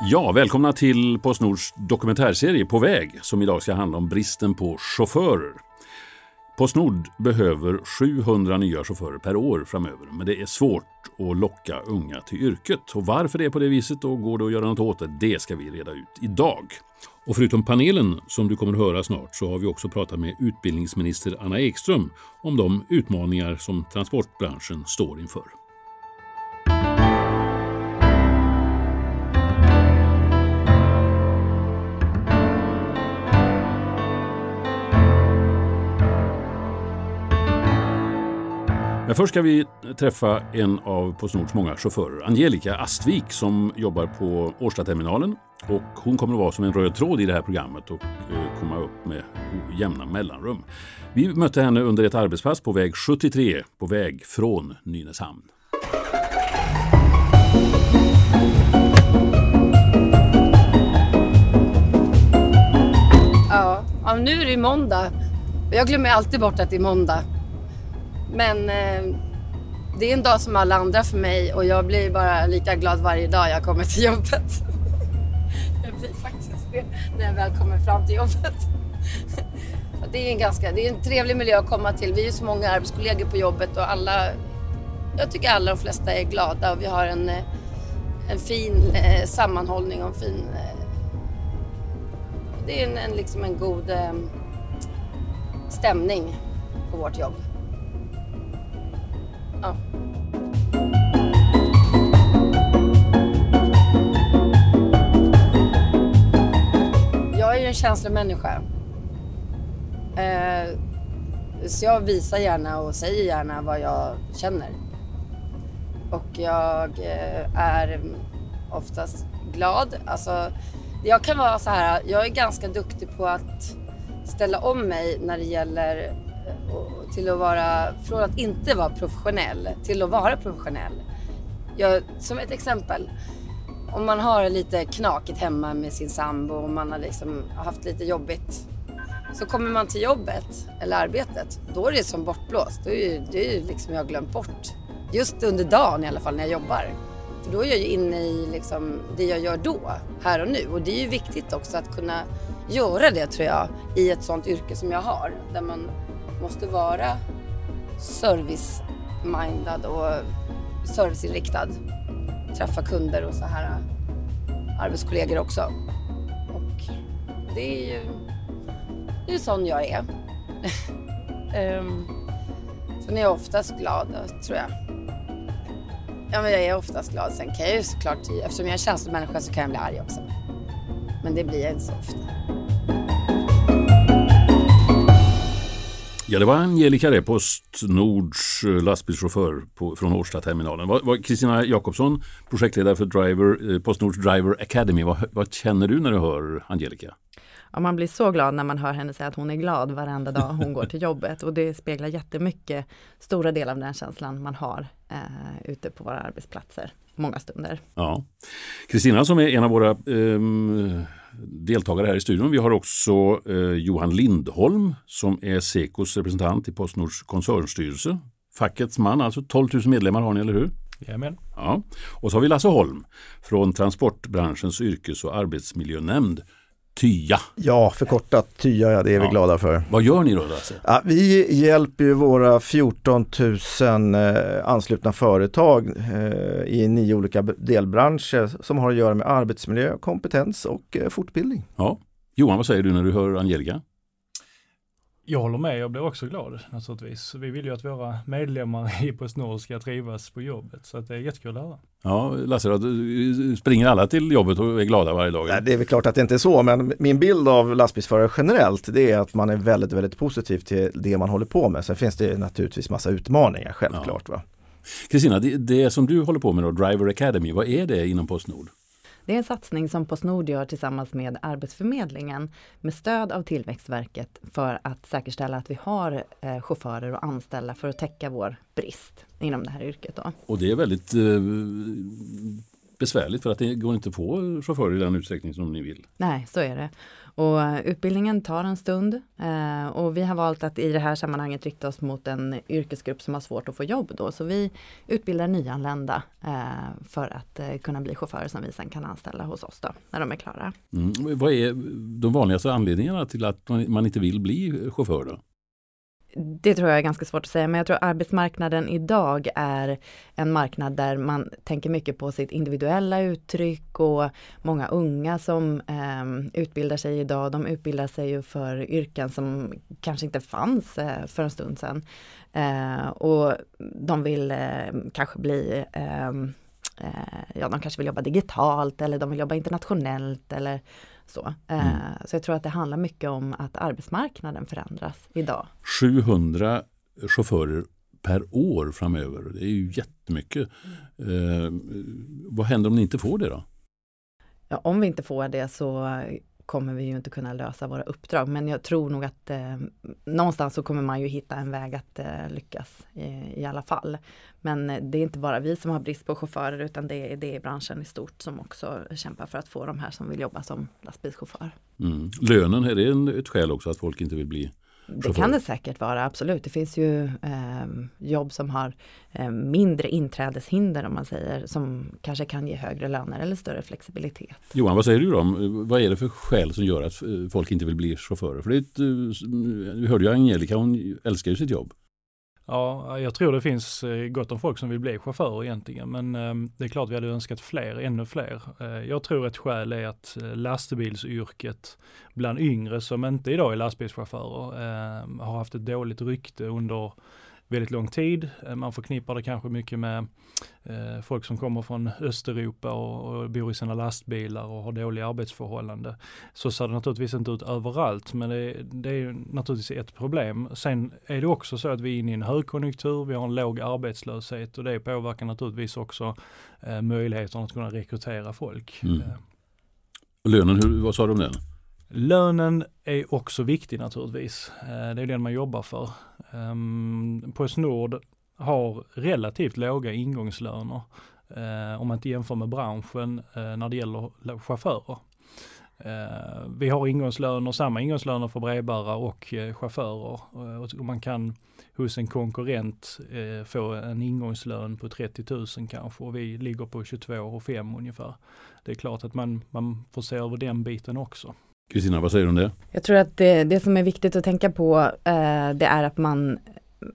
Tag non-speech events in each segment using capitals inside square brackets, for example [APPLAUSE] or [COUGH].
Ja, välkomna till Postnords dokumentärserie På väg som idag ska handla om bristen på chaufförer. Postnord behöver 700 nya chaufförer per år framöver, men det är svårt att locka unga till yrket. Och varför det är på det viset och går det att göra något åt det, det ska vi reda ut idag. Och förutom panelen som du kommer att höra snart så har vi också pratat med utbildningsminister Anna Ekström om de utmaningar som transportbranschen står inför. Men först ska vi träffa en av Postnords många chaufförer, Angelica Astvik som jobbar på Årstaterminalen. Och hon kommer att vara som en röd tråd i det här programmet och eh, komma upp med jämna mellanrum. Vi mötte henne under ett arbetspass på väg 73 på väg från Nynäshamn. Ja, ja nu är det måndag. Jag glömmer alltid bort att det är måndag. Men eh, det är en dag som alla andra för mig och jag blir bara lika glad varje dag jag kommer till jobbet. [LAUGHS] jag blir faktiskt det när jag väl kommer fram till jobbet. [LAUGHS] det är en ganska, det är en trevlig miljö att komma till. Vi är ju så många arbetskollegor på jobbet och alla, jag tycker alla de flesta är glada och vi har en, eh, en fin eh, sammanhållning och en fin eh, det är en, en, liksom en god eh, stämning på vårt jobb. Ja. Jag är ju en känslomänniska. Eh, så jag visar gärna och säger gärna vad jag känner. Och jag eh, är oftast glad. Alltså, jag kan vara så här, jag är ganska duktig på att ställa om mig när det gäller till att vara, från att inte vara professionell till att vara professionell. Jag, som ett exempel, om man har lite knakigt hemma med sin sambo och man har liksom haft lite jobbigt. Så kommer man till jobbet eller arbetet, då är det som bortblåst. Då är det är liksom jag har glömt bort. Just under dagen i alla fall när jag jobbar. För då är jag ju inne i liksom det jag gör då, här och nu. Och det är ju viktigt också att kunna göra det tror jag i ett sånt yrke som jag har. Där man måste vara service-mindad och serviceinriktad. Träffa kunder och så här äh, arbetskollegor också. Och det är ju det är sån jag är. [LAUGHS] Ehm, um, sen är jag oftast glad, tror jag. Ja, men jag är oftast glad. Sen kan jag ju såklart, eftersom jag är en känslomänniska så kan jag bli arg också. Men det blir jag inte så ofta. Ja, det var Angelica det, Postnords eh, lastbilschaufför på, från Årstaterminalen. Kristina Jakobsson, projektledare för Driver, eh, Postnords Driver Academy. Vad, vad känner du när du hör Angelica? Ja, man blir så glad när man hör henne säga att hon är glad varenda dag hon går till jobbet och det speglar jättemycket stora delar av den känslan man har eh, ute på våra arbetsplatser många stunder. Ja. Kristina som är en av våra eh, deltagare här i studion. Vi har också eh, Johan Lindholm som är Sekos representant i Postnords koncernstyrelse. Fackets man, alltså 12 000 medlemmar har ni, eller hur? Jajamän. Ja. Och så har vi Lasse Holm från transportbranschens yrkes och arbetsmiljönämnd. TYA. Ja, förkortat TYA, ja, det är vi glada för. Vad gör ni då Lasse? Ja, vi hjälper våra 14 000 eh, anslutna företag eh, i nio olika delbranscher som har att göra med arbetsmiljö, kompetens och eh, fortbildning. Ja. Johan, vad säger du när du hör Angelica? Jag håller med, jag blir också glad naturligtvis. Vi vill ju att våra medlemmar i Postnord ska trivas på jobbet, så att det är jättekul att höra. Ja, Lasse, springer alla till jobbet och är glada varje dag? Nej, det är väl klart att det inte är så, men min bild av lastbilsförare generellt, det är att man är väldigt, väldigt positiv till det man håller på med. Sen finns det naturligtvis massa utmaningar, självklart. Kristina, det, det som du håller på med då, Driver Academy, vad är det inom Postnord? Det är en satsning som Postnord gör tillsammans med Arbetsförmedlingen med stöd av Tillväxtverket för att säkerställa att vi har eh, chaufförer och anställda för att täcka vår brist inom det här yrket. Då. Och det är väldigt eh, besvärligt för att det går inte att få chaufförer i den utsträckning som ni vill. Nej, så är det. Och eh, utbildningen tar en stund eh, och vi har valt att i det här sammanhanget rikta oss mot en yrkesgrupp som har svårt att få jobb då. Så vi utbildar nyanlända eh, för att eh, kunna bli chaufförer som vi sen kan anställa hos oss då, när de är klara. Mm. Vad är de vanligaste anledningarna till att man inte vill bli chaufför? Då? Det tror jag är ganska svårt att säga, men jag tror arbetsmarknaden idag är en marknad där man tänker mycket på sitt individuella uttryck och många unga som eh, utbildar sig idag, de utbildar sig ju för yrken som kanske inte fanns eh, för en stund sedan. Eh, och de vill eh, kanske bli ehm, eh, ja, de kanske vill jobba digitalt eller de vill jobba internationellt eller så. Eh, mm. Så jag tror att det handlar mycket om att arbetsmarknaden förändras idag. 700 chaufförer per år framöver, det är ju jättemycket. Mm. Eh, vad händer om ni inte får det då? Ja, om vi inte får det så kommer vi ju inte kunna lösa våra uppdrag. Men jag tror nog att eh, någonstans så kommer man ju hitta en väg att eh, lyckas i, i, alla fall. Men eh, det är inte bara vi som har brist på chaufförer utan det är, det är branschen i stort som också kämpar för att få de här som vill jobba som lastbilschaufför. Mm. Lönen, är det en, ett skäl också att folk inte vill bli det kan det säkert vara, absolut. Det finns ju eh, jobb som har eh, mindre inträdeshinder om man säger, som kanske kan ge högre löner eller större flexibilitet. Johan, vad säger du då? Vad är det för skäl som gör att eh, folk inte vill bli chaufförer? För det, eh, vi hörde ju Angelica, hon älskar ju sitt jobb. Ja, jag tror det finns eh, gott om folk som vill bli chaufförer egentligen, men ehm, det är klart vi hade önskat fler, ännu fler. Eh, jag tror ett skäl är att eh, lastbilsyrket bland yngre som inte idag är lastbilschaufförer ehm, har haft ett dåligt rykte under väldigt lång tid. Eh, man förknippar det kanske mycket med eh, folk som kommer från Östeuropa och, och, bor i sina lastbilar och har dåliga arbetsförhållanden. Så ser det naturligtvis inte ut överallt, men det, det är naturligtvis ett problem. Sen är det också så att vi är inne i en högkonjunktur, vi har en låg arbetslöshet och det påverkar naturligtvis också eh, möjligheten att kunna rekrytera folk. Mm. Eh. Lönen, hur, vad sa du om den? Lönen är också viktig naturligtvis. Eh, det är den man jobbar för. Ehm, Postnord har relativt låga ingångslöner eh, om man inte jämför med branschen eh, när det gäller chaufförer. Vi har ingångslöner, samma ingångslöner för brevbärare och chaufförer och man kan hos en konkurrent få en ingångslön på 30 000 kanske och vi ligger på 22 5 ungefär. Det är klart att man, man får se över den biten också. Kristina, vad säger du om det? Jag tror att det, det som är viktigt att tänka på eh, det är att man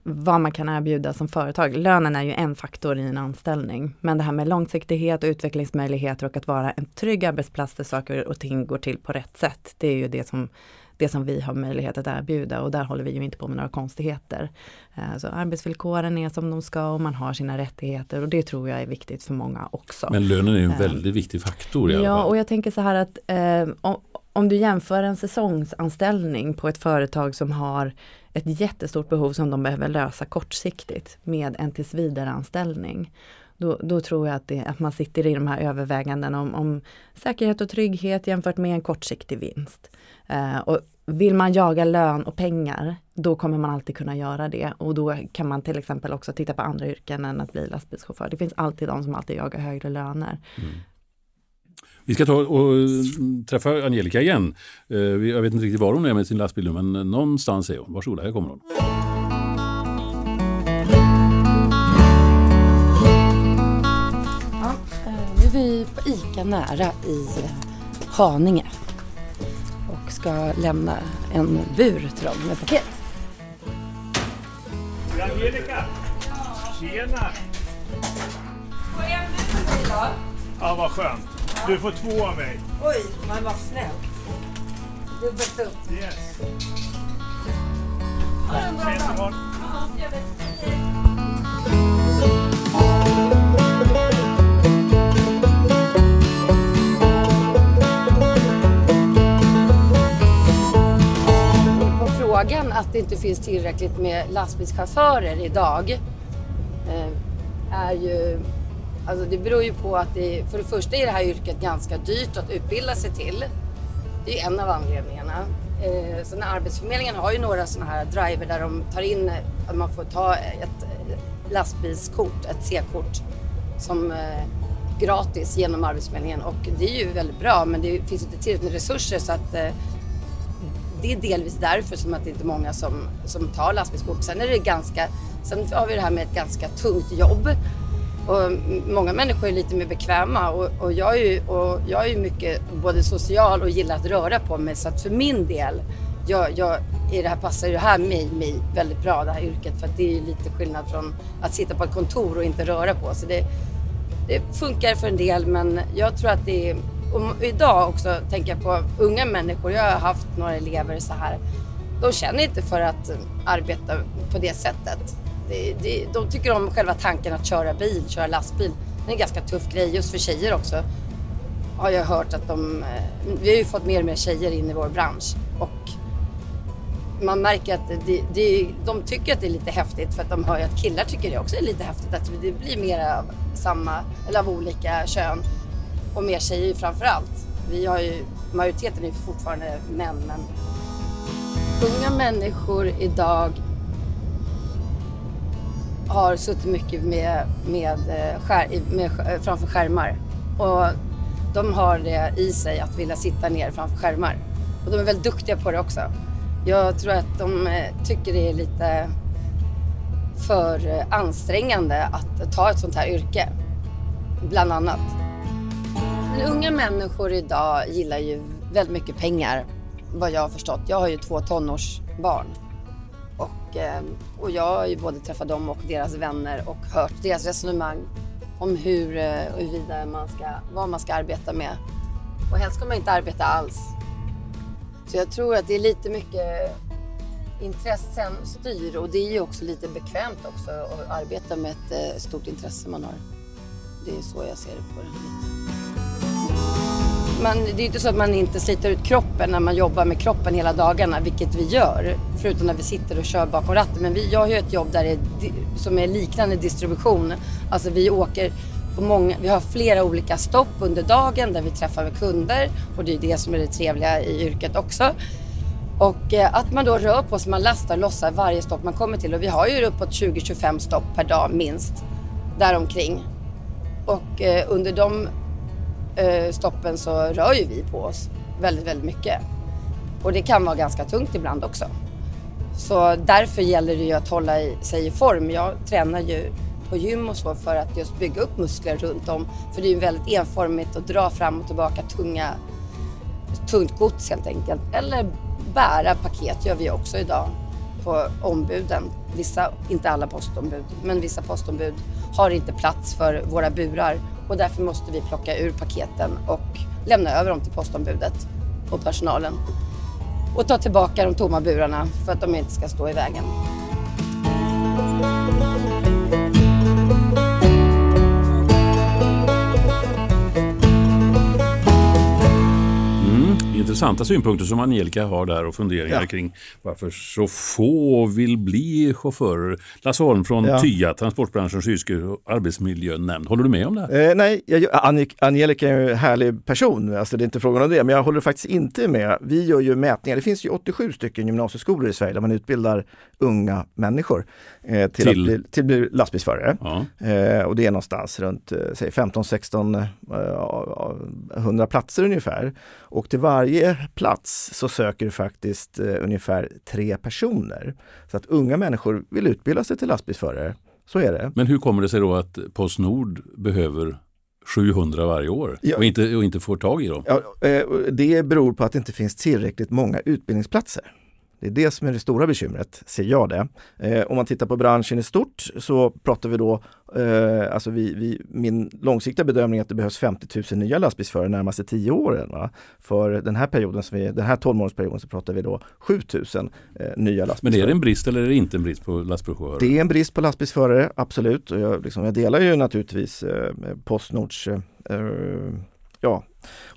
vad man kan erbjuda som företag. Lönen är ju en faktor i en anställning. Men det här med långsiktighet, utvecklingsmöjligheter och att vara en trygg arbetsplats där saker och ting går till på rätt sätt. Det är ju det som, det som vi har möjlighet att erbjuda och där håller vi ju inte på med några konstigheter. Eh, så arbetsvillkoren är som de ska och man har sina rättigheter och det tror jag är viktigt för många också. Men lönen är ju en eh, väldigt viktig faktor i alla fall. Ja, och jag tänker så här att eh, om, du jämför en säsongsanställning på ett företag som har ett jättestort behov som de behöver lösa kortsiktigt med en tillsvidareanställning. Då, då tror jag att, det, att man sitter i de här övervägandena om, om säkerhet och trygghet jämfört med en kortsiktig vinst. Eh, och vill man jaga lön och pengar, då kommer man alltid kunna göra det. Och då kan man till exempel också titta på andra yrken än att bli lastbilschaufför. Det finns alltid de som alltid jagar högre löner. Mm. Vi ska ta och träffa Angelica igen. Eh, jag vet inte riktigt var hon är med sin lastbil men någonstans är hon. Varsågoda, här kommer hon. Ja, eh, nu är vi på ICA Nära i Haninge och ska lämna en bur till dem med paket. Angelica! Tjena! Får en bur idag? Ja, vad skönt. Du får två av mig. Oj, men vad snällt. Dubbelt upp. Yes. Ses imorgon. På frågan att det inte finns tillräckligt med lastbilschaufförer idag eh, är ju Alltså det beror ju på att det, för det första är det här yrket ganska dyrt att utbilda sig till. Det är en av anledningarna. Eh, sen Arbetsförmedlingen har ju några sådana här driver där de tar in att man får ta ett lastbilskort, ett C-kort som eh, gratis genom Arbetsförmedlingen och det är ju väldigt bra men det finns inte tillräckligt med resurser så att eh, det är delvis därför som att det inte är många som, som tar lastbilskort. Sen är det ganska, sen har vi det här med ett ganska tungt jobb och många människor är lite mer bekväma och, och, jag, är ju, och jag är ju mycket både social och gillar att röra på mig så att för min del jag, jag, i det här passar ju det här mig, mig väldigt bra, det här yrket. För att det är ju lite skillnad från att sitta på ett kontor och inte röra på sig. Det, det funkar för en del men jag tror att det är... Och idag också tänker jag på unga människor. Jag har haft några elever så här. De känner inte för att arbeta på det sättet. Det, det, de tycker om själva tanken att köra bil, köra lastbil. Det är en ganska tuff grej just för tjejer också. Har jag hört att de... Eh, vi har ju fått mer och mer tjejer in i vår bransch och man märker att det, det, de tycker att det är lite häftigt för att de hör ju att killar tycker det också är lite häftigt. Att det blir mer av samma, eller av olika kön. Och mer tjejer framför allt. Vi har ju, majoriteten är fortfarande män men unga människor idag har suttit mycket med, med, eh, skär, med, eh, framför skärmar. Och de har det i sig att vilja sitta ner framför skärmar. Och de är väldigt duktiga på det också. Jag tror att de eh, tycker det är lite för ansträngande att ta ett sånt här yrke. Bland annat. Men unga människor idag gillar ju väldigt mycket pengar, vad jag har förstått. Jag har ju två tonårsbarn. Och, eh, och jag har ju både träffat dem och deras vänner och hört deras resonemang om hur, eh, huruvida man ska, vad man ska arbeta med. Och helst ska man inte arbeta alls. Så jag tror att det är lite mycket intressen styr och det är ju också lite bekvämt också att arbeta med ett eh, stort intresse man har. Det är så jag ser det på det. Man, det är inte så att man inte sliter ut kroppen när man jobbar med kroppen hela dagarna, vilket vi gör. Förutom när vi sitter och kör bakom ratten. Men vi, jag har ju ett jobb där är, som är liknande distribution. Alltså vi åker på många, vi har flera olika stopp under dagen där vi träffar med kunder och det är det som är det trevliga i yrket också. Och eh, att man då rör på sig, man lastar och lossar varje stopp man kommer till och vi har ju uppåt 20-25 stopp per dag minst däromkring. Och eh, under de Eh, stoppen så rör ju vi på oss väldigt, väldigt mycket. Och det kan vara ganska tungt ibland också. Så därför gäller det ju att hålla sig i form. Jag tränar ju på gym och så för att just bygga upp muskler runt om. För det är ju väldigt enformigt att dra fram och tillbaka tunga, tungt gods helt enkelt. Eller bära paket gör vi också idag på ombuden. Vissa, inte alla postombud, men vissa postombud har inte plats för våra burar och därför måste vi plocka ur paketen och lämna över dem till postombudet och personalen. Och ta tillbaka de tomma burarna för att de inte ska stå i vägen. Intressanta synpunkter som Angelica har där och funderingar ja. kring varför så få vill bli chaufförer. Lasse Holm från ja. TYA, Transportbranschens yrkes och arbetsmiljönämnd. Håller du med om det? Eh, nej, jag, Angelica är en härlig person, alltså det är inte frågan om det, men jag håller faktiskt inte med. Vi gör ju mätningar, det finns ju 87 stycken gymnasieskolor i Sverige där man utbildar unga människor eh, till, till, att bli, till bli lastbilsförare. Ja. Eh, och det är någonstans runt 15-16 100 platser ungefär. Och till varje plats så söker du faktiskt eh, ungefär tre personer. Så att unga människor vill utbilda sig till lastbilsförare. Så är det. Men hur kommer det sig då att Postnord behöver 700 varje år ja. och, inte, och inte får tag i dem? Ja, eh, det beror på att det inte finns tillräckligt många utbildningsplatser. Det är det som är det stora bekymret, ser jag det. Eh, om man tittar på branschen i stort så pratar vi då, eh, alltså vi, vi, min långsiktiga bedömning är att det behövs 50 000 nya lastbilsförare de närmaste 10 åren. Va? För den här perioden, som vi, den här 12 månadersperioden så pratar vi då 7 000 eh, nya lastbilsförare. Men är det en brist eller är det inte en brist på lastbilsförare? Det är en brist på lastbilsförare, absolut. Och jag, liksom, jag delar ju naturligtvis eh, Postnords eh, ja,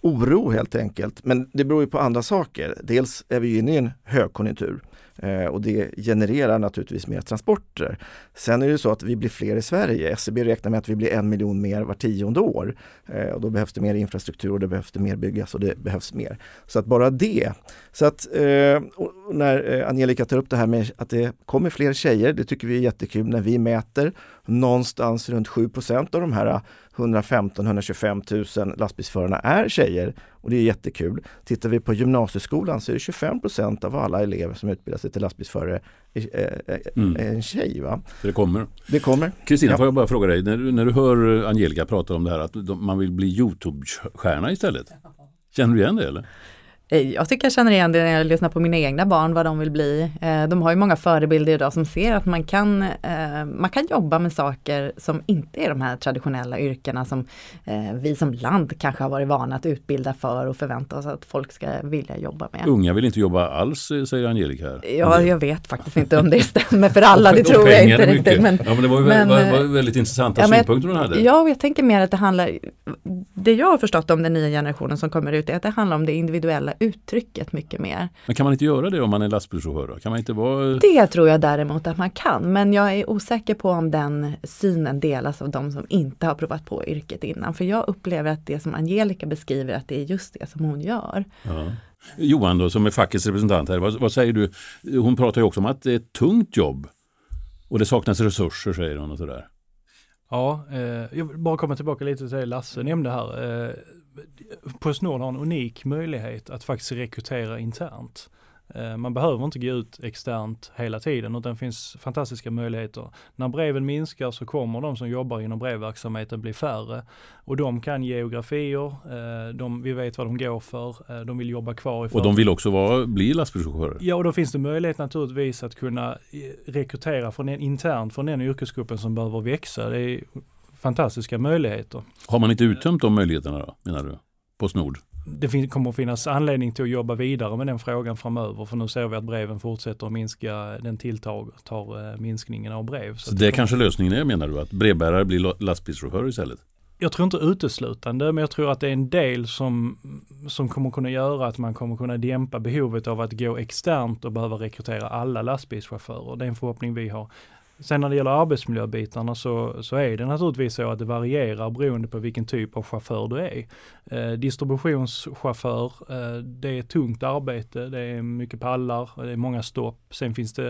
oro helt enkelt. Men det beror ju på andra saker. Dels är vi inne i en högkonjunktur eh, och det genererar naturligtvis mer transporter. Sen är det så att vi blir fler i Sverige. SCB räknar med att vi blir en miljon mer var tionde år. Eh, och då behövs det mer infrastruktur och det behövs det mer byggas och det behövs mer. Så att bara det. Så att eh, när Angelica tar upp det här med att det kommer fler tjejer, det tycker vi är jättekul när vi mäter någonstans runt 7% av de här 115-125 000 lastbilsförarna är tjejer och det är jättekul. Tittar vi på gymnasieskolan så är det 25% av alla elever som utbildar sig till lastbilsförare mm. en tjej. Va? Så det kommer. Det kommer. Kristina, ja. får jag bara fråga dig, när, när du hör Angelica prata om det här att man vill bli Youtube-stjärna istället. Känner du igen det eller? Eh, jag tycker jag känner igen det när jag lyssnar på mina egna barn, vad de vill bli. Eh, de har ju många förebilder idag som ser att man kan, eh, man kan jobba med saker som inte är de här traditionella yrkena som vi som land kanske har varit vana att utbilda för och förvänta oss att folk ska vilja jobba med. Unga vill inte jobba alls, säger Angelica här. Ja, jag vet faktiskt inte om det stämmer för [LAUGHS] alla, det tror jag inte riktigt. Men, ja, men det var, men, var, var väldigt intressanta ja, synpunkter hon hade. Ja, jag tänker mer att det handlar, det jag har förstått om den nya generationen som kommer ut är att det handlar om det individuella uttrycket mycket mer. Men kan man inte göra det om man är lastbilschaufför? Kan man inte vara... Det tror jag däremot att man kan, men jag är osäker på om den synen delas av de som inte har provat på yrket innan. För jag upplever att det som Angelica beskriver, att det är just det som hon gör. Ja. Johan då, som är fackets representant här, vad, vad, säger du? Hon pratar ju också om att det är ett tungt jobb och det saknas resurser säger hon och sådär. Ja, eh, jag vill bara komma tillbaka lite till det Lasse nämnde här. Eh, Postnord har en unik möjlighet att faktiskt rekrytera internt. Eh, man behöver inte gå ut externt hela tiden utan det finns fantastiska möjligheter. När breven minskar så kommer de som jobbar inom brevverksamheten bli färre och de kan geografier, eh, de, vi vet vad de går för, eh, de vill jobba kvar i Och de vill också vara, bli lastbilschaufförer? Ja, och då finns det möjlighet naturligtvis att kunna rekrytera från en, internt från den yrkesgruppen som behöver växa. Det är fantastiska möjligheter. Har man inte uttömt de möjligheterna då, menar du? Postnord? Det kommer att finnas anledning till att jobba vidare med den frågan framöver för nu ser vi att breven fortsätter att minska, den tilltar tar eh, minskningen av brev. Så, så det är kanske lösningen är menar du, att brevbärare blir lastbilschaufförer istället? Jag tror inte uteslutande, men jag tror att det är en del som, som kommer kunna göra att man kommer kunna dämpa behovet av att gå externt och behöva rekrytera alla lastbilschaufförer. Det är en förhoppning vi har. Sen när det gäller arbetsmiljöbitarna så, så är det naturligtvis så att det varierar beroende på vilken typ av chaufför du är. Eh, distributionschaufför, eh, det är tungt arbete, det är mycket pallar, det är många stopp. Sen finns det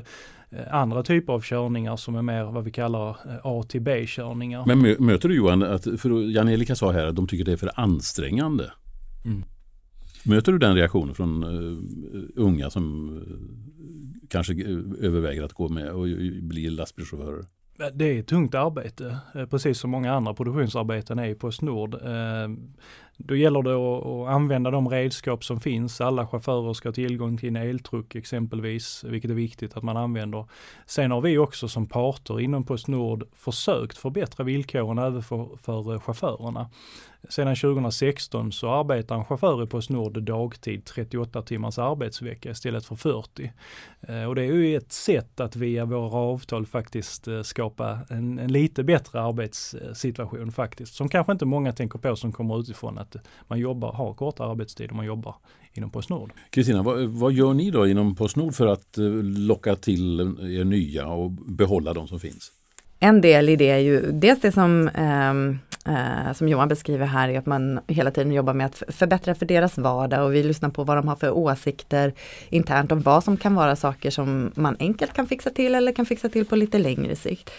eh, andra typer av körningar som är mer vad vi kallar eh, A till B-körningar. Men möter du Johan, att, för Jan-Erika sa här att de tycker det är för ansträngande. Mm. Möter du den reaktionen från uh, unga som kanske överväger att gå med och bli lastbilschaufförer? Det är ett tungt arbete, eh, precis som många andra produktionsarbeten är i Postnord. Eh, då gäller det att, använda de redskap som finns. Alla chaufförer ska ha tillgång till en eltruck exempelvis, vilket är viktigt att man använder. Sen har vi också som parter inom Postnord försökt förbättra villkoren även för, för chaufförerna. Sedan 2016 så arbetar en chaufför i Postnord dagtid 38 timmars arbetsvecka istället för 40. Eh, och det är ju ett sätt att via våra avtal faktiskt eh, skapa en, en lite bättre arbetssituation faktiskt. Som kanske inte många tänker på som kommer utifrån att man jobbar, har kortare arbetstid och man jobbar inom Postnord. Kristina, vad, vad, gör ni då inom Postnord för att eh, locka till er nya och behålla de som finns? En del i det är ju dels det som eh, eh, som Johan beskriver här, är att man hela tiden jobbar med att förbättra för deras vardag och vi lyssnar på vad de har för åsikter internt om vad som kan vara saker som man enkelt kan fixa till eller kan fixa till på lite längre sikt.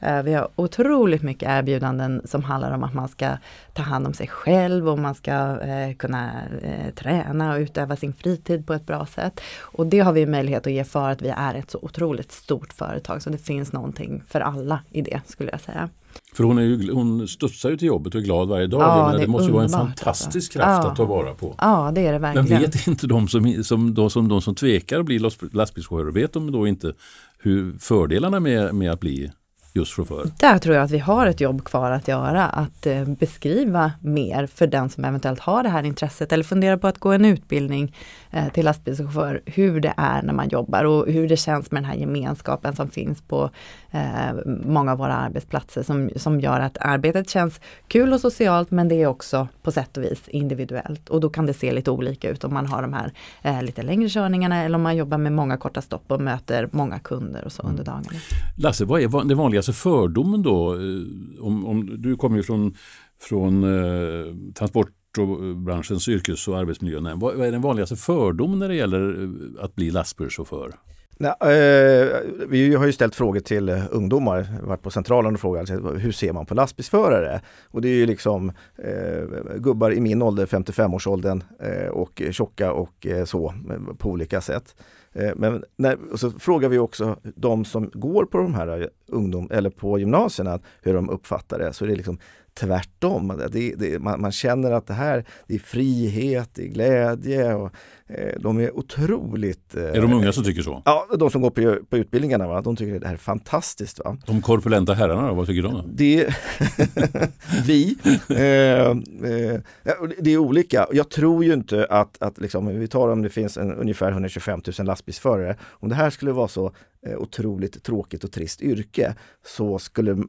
Eh, vi har otroligt mycket erbjudanden som handlar om att man ska ta hand om sig själv och man ska eh, kunna eh, träna och utöva sin fritid på ett bra sätt. Och det har vi möjlighet att ge för att vi är ett så otroligt stort företag så det finns någonting för alla i det skulle jag säga. För hon, är ju, hon studsar ju till jobbet och är glad varje dag. Ja, det, det måste vara en fantastisk alltså. kraft ja. att ta vara på. Ja, det är det verkligen. Men vet inte de som, som, de som, de som tvekar att bli lastbilschaufförer, vet de då inte hur fördelarna med, med att bli just chaufför? Där tror jag att vi har ett jobb kvar att göra, att eh, beskriva mer för den som eventuellt har det här intresset eller funderar på att gå en utbildning eh, till lastbilschaufför, hur det är när man jobbar och hur det känns med den här gemenskapen som finns på eh, många av våra arbetsplatser som, som gör att arbetet känns kul och socialt men det är också på sätt och vis individuellt. Och då kan det se lite olika ut om man har de här eh, lite längre körningarna eller om man jobbar med många korta stopp och möter många kunder och så under dagarna. Lasse, vad är den vanligaste fördomen då? Eh, om, om, du kommer ju från, från eh, transport Eh, branschens yrkes och arbetsmiljönämnd. Vad är den vanligaste fördomen när det gäller eh, att bli lastbilschaufför? Nej, eh, vi har ju ställt frågor till ungdomar, varit på centralen och frågat alltså, hur ser man på lastbilsförare? Och det är ju liksom eh, gubbar i min ålder, 55-årsåldern eh, och tjocka och eh, så på olika sätt. Eh, men när, så frågar vi också de som går på de här eh, ungdom eller på gymnasierna hur de uppfattar det. Så det är liksom tvärtom. Det, det, man, man, känner att det här det är frihet, det är glädje och de är otroligt... Eh, är de unga som tycker så? Ja, de som går på, på utbildningarna, va? de tycker det här är fantastiskt. Va? De korpulenta herrarna vad tycker de? Då? Det, [LAUGHS] vi, eh, eh, det är olika. Jag tror ju inte att, att liksom, vi tar om det finns en, ungefär 125 000 lastbilsförare, om det här skulle vara så Eh, otroligt tråkigt och trist yrke så skulle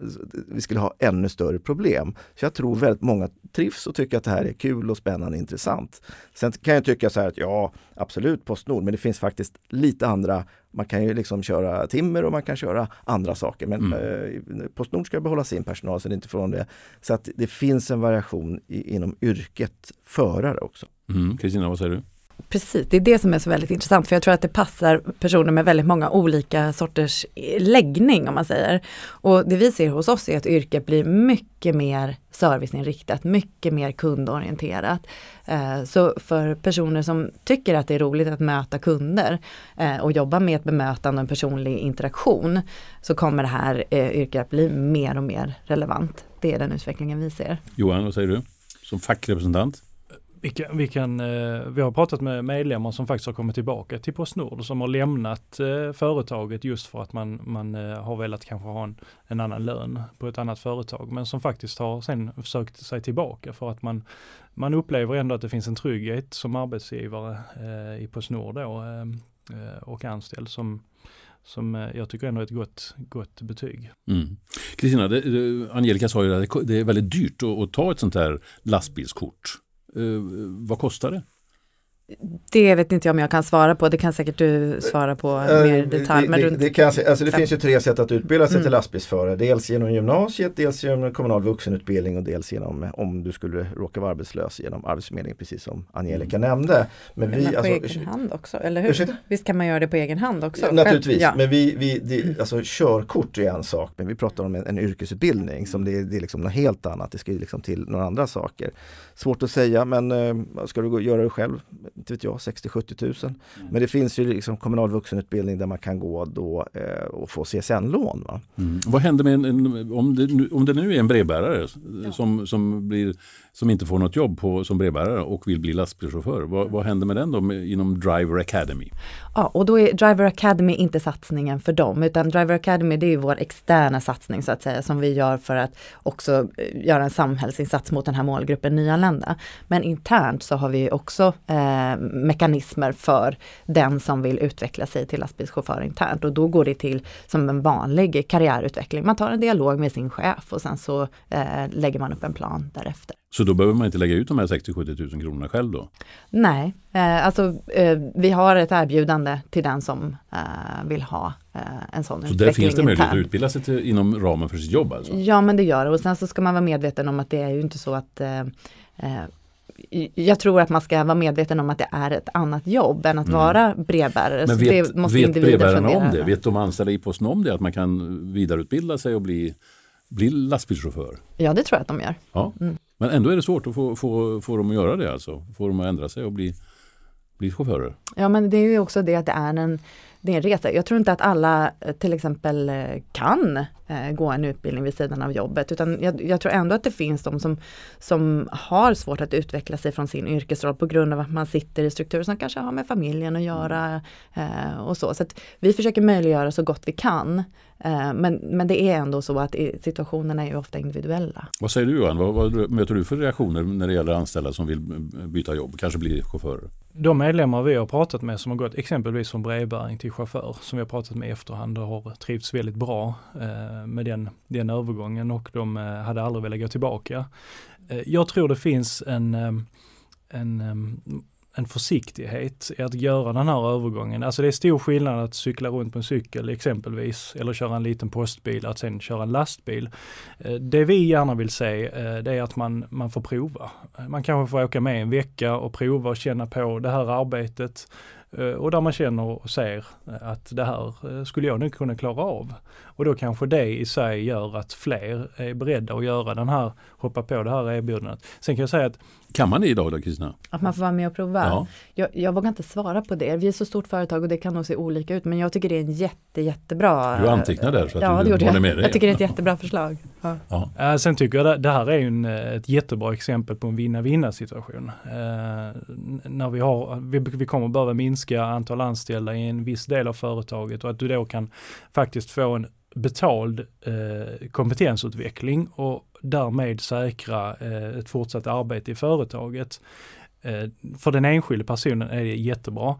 vi skulle ha ännu större problem. Så jag tror väldigt många trivs och tycker att det här är kul och spännande och intressant. Sen kan jag tycka så här att ja, absolut Postnord, men det finns faktiskt lite andra man kan ju liksom köra timmer och man kan köra andra saker. Men mm. eh, Postnord ska behålla sin personal så det är inte från det. Så att det finns en variation i, inom yrket förare också. Mm. Kristina, mm. vad säger du? Precis, det är det som är så väldigt intressant för jag tror att det passar personer med väldigt många olika sorters eh, läggning om man säger. Och det vi ser hos oss är att yrket blir mycket mer serviceinriktat, mycket mer kundorienterat. Eh, så för personer som tycker att det är roligt att möta kunder eh, och jobba med ett bemötande och en personlig interaktion så kommer det här yrket att bli mer och mer relevant. Det är den utvecklingen vi ser. Johan, vad säger du som fackrepresentant? Vi, kan, vi, kan, eh, vi har pratat med medlemmar som faktiskt har kommit tillbaka till Postnord som har lämnat eh, företaget just för att man, man eh, har velat kanske ha en, en annan lön på ett annat företag men som faktiskt har sen sökt sig tillbaka för att man, man upplever ändå att det finns en trygghet som arbetsgivare i Postnord då, och anställd som, som jag tycker ändå är ett gott, gott betyg. Mm. Kristina, mm. Angelica sa ju att det är väldigt dyrt att, att ta ett sånt här lastbilskort. Eh, vad kostar det? Det vet inte jag om jag kan svara på, det kan säkert du svara på uh, mer detalj. Det, det, det, kan alltså det finns ju tre sätt att utbilda sig mm. till lastbilsförare. Dels genom gymnasiet, dels genom kommunal vuxenutbildning och dels genom, om du skulle råka vara arbetslös, genom Arbetsförmedlingen precis som Angelica mm. nämnde. Men, men vi, på alltså, egen hand också, eller hur? Ursäkta? Visst kan man göra det på egen hand också? Ja, naturligtvis, ja. men vi, vi det, alltså, körkort är en sak, men vi pratar om en, en yrkesutbildning som det, det är liksom något helt annat. Det ska ju liksom till några andra saker. Svårt att säga, men äh, ska du gå, göra det själv, inte vet jag, 60-70 70 000. Mm. Men det finns ju liksom kommunal vuxenutbildning där man kan gå då eh, och få CSN-lån. Mm. Vad händer med en, en, om, det nu, om det nu är en brevbärare ja. som, som, blir, som inte får något jobb på, som brevbärare och vill bli lastbilschaufför. Vad, vad händer med den då med, inom Driver Academy? Ja, och då är Driver Academy inte satsningen för dem, utan Driver Academy det är vår externa satsning så att säga, som vi gör för att också eh, göra en samhällsinsats mot den här målgruppen nyanlända. Men internt så har vi också eh, mekanismer för den som vill utveckla sig till lastbilschaufför internt och då går det till som en vanlig karriärutveckling. Man tar en dialog med sin chef och sen så eh, lägger man upp en plan därefter. Så då behöver man inte lägga ut de här 60-70 000 kronorna själv då? Nej, eh, alltså eh, vi har ett erbjudande till den som eh, vill ha eh, en sån så utveckling. Så där finns det möjlighet att utbilda sig till, inom ramen för sitt jobb alltså? Ja men det gör det och sen så ska man vara medveten om att det är ju inte så att eh, eh, jag tror att man ska vara medveten om att det är ett annat jobb än att mm. vara brevbärare. Men vet, det måste vet brevbärarna om det? Vet de anställda i Posten om det? Att man kan vidareutbilda sig och bli, bli lastbilschaufför? Ja det tror jag att de gör. Ja. Mm. Men ändå är det svårt att få, få, få dem att göra det alltså? Få dem att ändra sig och bli, bli chaufförer? Ja men det är ju också det att det är en det är en resa. Jag tror inte att alla eh, till exempel eh, kan eh, gå en utbildning vid sidan av jobbet utan jag, jag, tror ändå att det finns de som, som har svårt att utveckla sig från sin yrkesroll på grund av att man sitter i strukturer som kanske har med familjen att göra eh, och så. Så vi försöker möjliggöra så gott vi kan. Eh, men, men det är ändå så att situationerna är ofta individuella. Vad säger du Johan? Vad, vad möter du för reaktioner när det gäller anställda som vill byta jobb, kanske bli chaufförer? de medlemmar vi har pratat med som har gått exempelvis från brevbäring till chaufför, som vi har pratat med i efterhand har trivts väldigt bra eh, med den, den övergången och de eh, hade aldrig velat gå tillbaka. Eh, jag tror det finns en, eh, en en försiktighet i att göra den här övergången. Alltså det är stor skillnad att cykla runt på en cykel exempelvis eller köra en liten postbil, att sen köra en lastbil. Eh, det vi gärna vill se eh, det är att man, man får prova. Man kanske får åka med en vecka och prova och känna på det här arbetet eh, och där man känner och ser att det här skulle jag nog kunna klara av. Och då kanske det i sig gör att fler är beredda att göra den här, hoppa på det här erbjudandet. Sen kan jag säga att kan man det idag då Kristina? Att man får vara med och prova? Ja. Jag, jag vågar inte svara på det. Vi är så stort företag och det kan nog se olika ut men jag tycker det är en jätte, jättebra... Du antecknar där så att ja, du håller med dig. Jag tycker det är ett jättebra förslag. Ja. Ja. Sen tycker jag det, det här är en, ett jättebra exempel på en vinna-vinna situation. Eh, när vi, har, vi, vi kommer behöva minska antal anställda i en viss del av företaget och att du då kan faktiskt få en betald eh, kompetensutveckling och därmed säkra eh, ett fortsatt arbete i företaget. Eh, för den enskilde personen är det jättebra.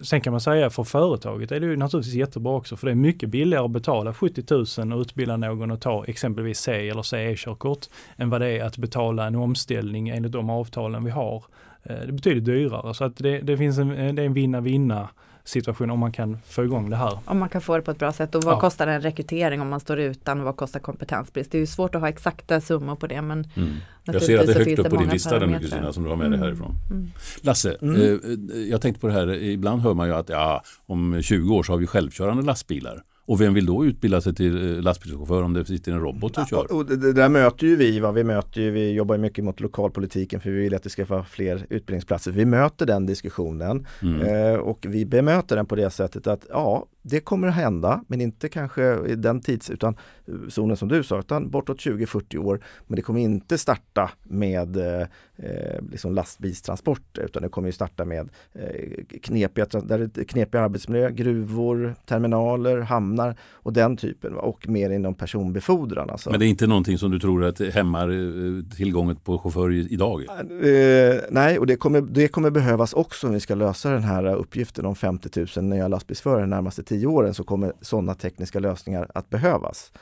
Sen kan man säga för företaget är det ju naturligtvis jättebra också för det är mycket billigare att betala 70 000 och utbilda någon och ta exempelvis C eller CE-körkort än vad det är att betala en omställning enligt de avtalen vi har. Eh, det är betydligt dyrare så att det, det finns en, det är en vinna-vinna situation om man kan få igång det här. Om man kan få det på ett bra sätt och vad ja. kostar en rekrytering om man står utan och vad kostar kompetensbrist? Det är ju svårt att ha exakta summor på det men mm. Jag ser att det är högt upp på din lista den Kristina som du har med dig mm. härifrån. Mm. Lasse, mm. Eh, jag tänkte på det här, ibland hör man ju att ja, om 20 år så har vi självkörande lastbilar. Och vem vill då utbilda sig till eh, lastbilschaufför om det sitter en robot och kör? Och det där möter ju vi, va? vi möter ju, vi jobbar mycket mot lokalpolitiken för vi vill att det ska vara fler utbildningsplatser. Vi möter den diskussionen mm. eh, och vi bemöter den på det sättet att ja, det kommer att hända, men inte kanske i den tids, utan eh, zonen som du sa, utan bortåt 20-40 år. Men det kommer inte starta med eh, eh liksom lastbilstransporter, utan det kommer ju starta med eh, knepiga, där knepiga arbetsmiljö, gruvor, terminaler, hamnar och den typen. Och mer inom personbefordran. Alltså. Men det är inte någonting som du tror att hämmar eh, tillgången på chaufför idag? Eh, nej, och det kommer, det kommer behövas också om vi ska lösa den här uppgiften om 50 000 nya lastbilsförare närmaste tio åren så kommer sådana tekniska lösningar att behövas.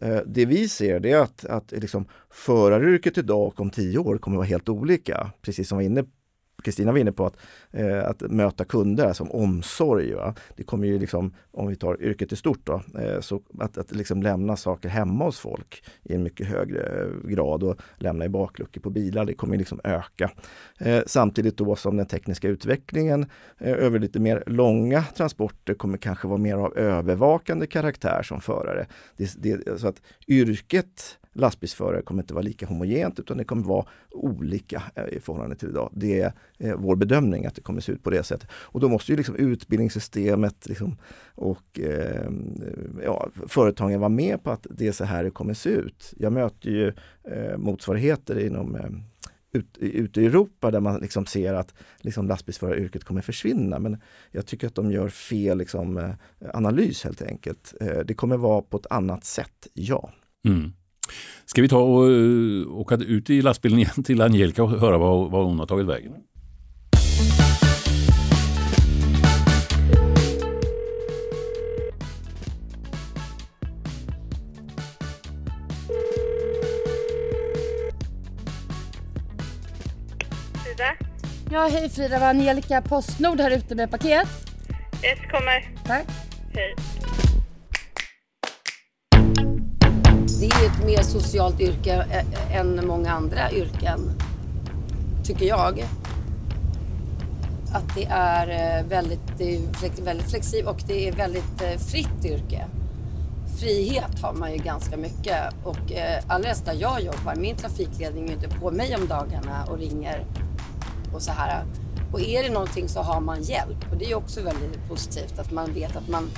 Eh, det vi ser det är att, att liksom föraryrket idag och om tio år kommer vara helt olika. Precis som vi var inne Kristina var inne på att, eh, att möta kunder som omsorg. Va? Det kommer ju liksom, om vi tar yrket i stort då, eh, så att, att liksom lämna saker hemma hos folk i en mycket högre eh, grad och lämna i bakluckor på bilar, det kommer liksom öka. Eh, samtidigt då som den tekniska utvecklingen eh, över lite mer långa transporter kommer kanske vara mer av övervakande karaktär som förare. Det, det, så att yrket lastbilsförare kommer inte vara lika homogent utan det kommer vara olika eh, i förhållande till idag. Det är eh, vår bedömning att det kommer se ut på det sättet. Och då måste ju liksom utbildningssystemet liksom, och eh, ja, företagen vara med på att det är så här det kommer se ut. Jag möter ju eh, motsvarigheter inom eh, ute i Europa där man liksom ser att liksom lastbilsföraryrket kommer försvinna. Men jag tycker att de gör fel liksom, eh, analys helt enkelt. Det kommer vara på ett annat sätt, ja. Mm. Ska vi ta och uh, åka ut i lastbilen igen till Angelica och höra vad, vad hon har tagit vägen? Frida? Ja, hej Frida, var Angelica Postnord här ute med paket. Ett kommer. Tack. Hej. Det är ett mer socialt yrke eh, eh, än många andra yrken, tycker jag. Att det är eh, väldigt, det är väldigt flexibelt och det är väldigt fritt yrke. Frihet har man ju ganska mycket och alldeles där jag jobbar, min trafikledning är inte på mig om dagarna och ringer och så här. Och är det någonting så har man hjälp och det är också väldigt positivt att man vet att man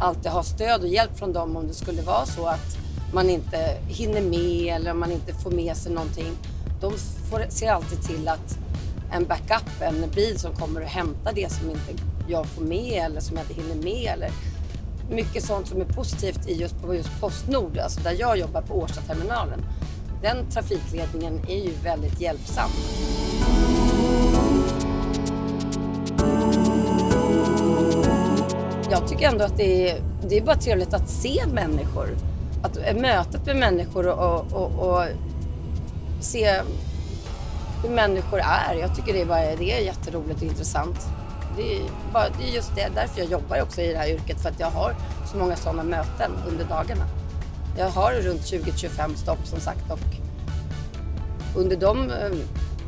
alltid har stöd och hjälp från dem om det skulle vara så att man inte hinner med eller om man inte får med sig någonting. De får, ser alltid till att en backup, en bil som kommer och hämtar det som inte jag får med eller som jag inte hinner med. Eller mycket sånt som är positivt i just, på just Postnord, alltså där jag jobbar på Årstaterminalen. Den trafikledningen är ju väldigt hjälpsam. Jag tycker ändå att det är, det är bara trevligt att se människor. Att mötet med människor och, och, och se hur människor är. Jag tycker det är, bara, det är jätteroligt och intressant. Det är, bara, det är just det, därför jag jobbar också i det här yrket, för att jag har så många sådana möten under dagarna. Jag har runt 20-25 stopp som sagt och under de,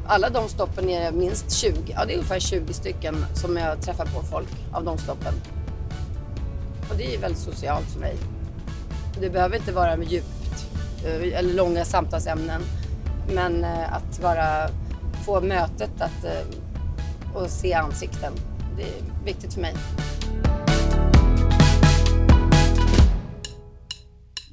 alla de stoppen är det minst 20, ja det är ungefär 20 stycken som jag träffar på folk av de stoppen. Och det är väldigt socialt för mig. Det behöver inte vara med djupt eh, eller långa samtalsämnen. Men eh, att bara få mötet att, eh, och se ansikten, det är viktigt för mig.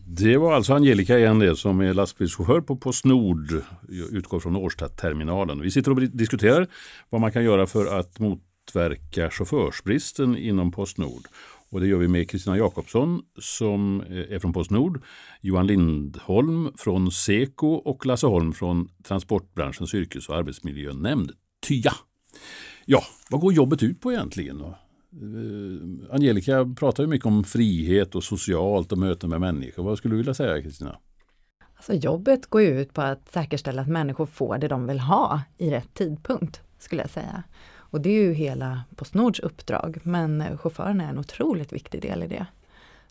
Det var alltså Angelica igen det som är lastbilschaufför på Postnord, utgår från Årstaterminalen. Vi sitter och diskuterar vad man kan göra för att motverka chaufförsbristen inom Postnord. Och det gör vi med Kristina Jakobsson som eh, är från Postnord, Johan Lindholm från Seko och Lasse Holm från Transportbranschens yrkes och arbetsmiljönämnd, TYA. Ja, vad går jobbet ut på egentligen? Eh, Angelica pratar ju mycket om frihet och socialt och möten med människor. Vad skulle du vilja säga Kristina? Alltså jobbet går ut på att säkerställa att människor får det de vill ha i rätt tidpunkt, skulle jag säga. Och det är ju hela Postnords uppdrag, men chaufförerna är en otroligt viktig del i det.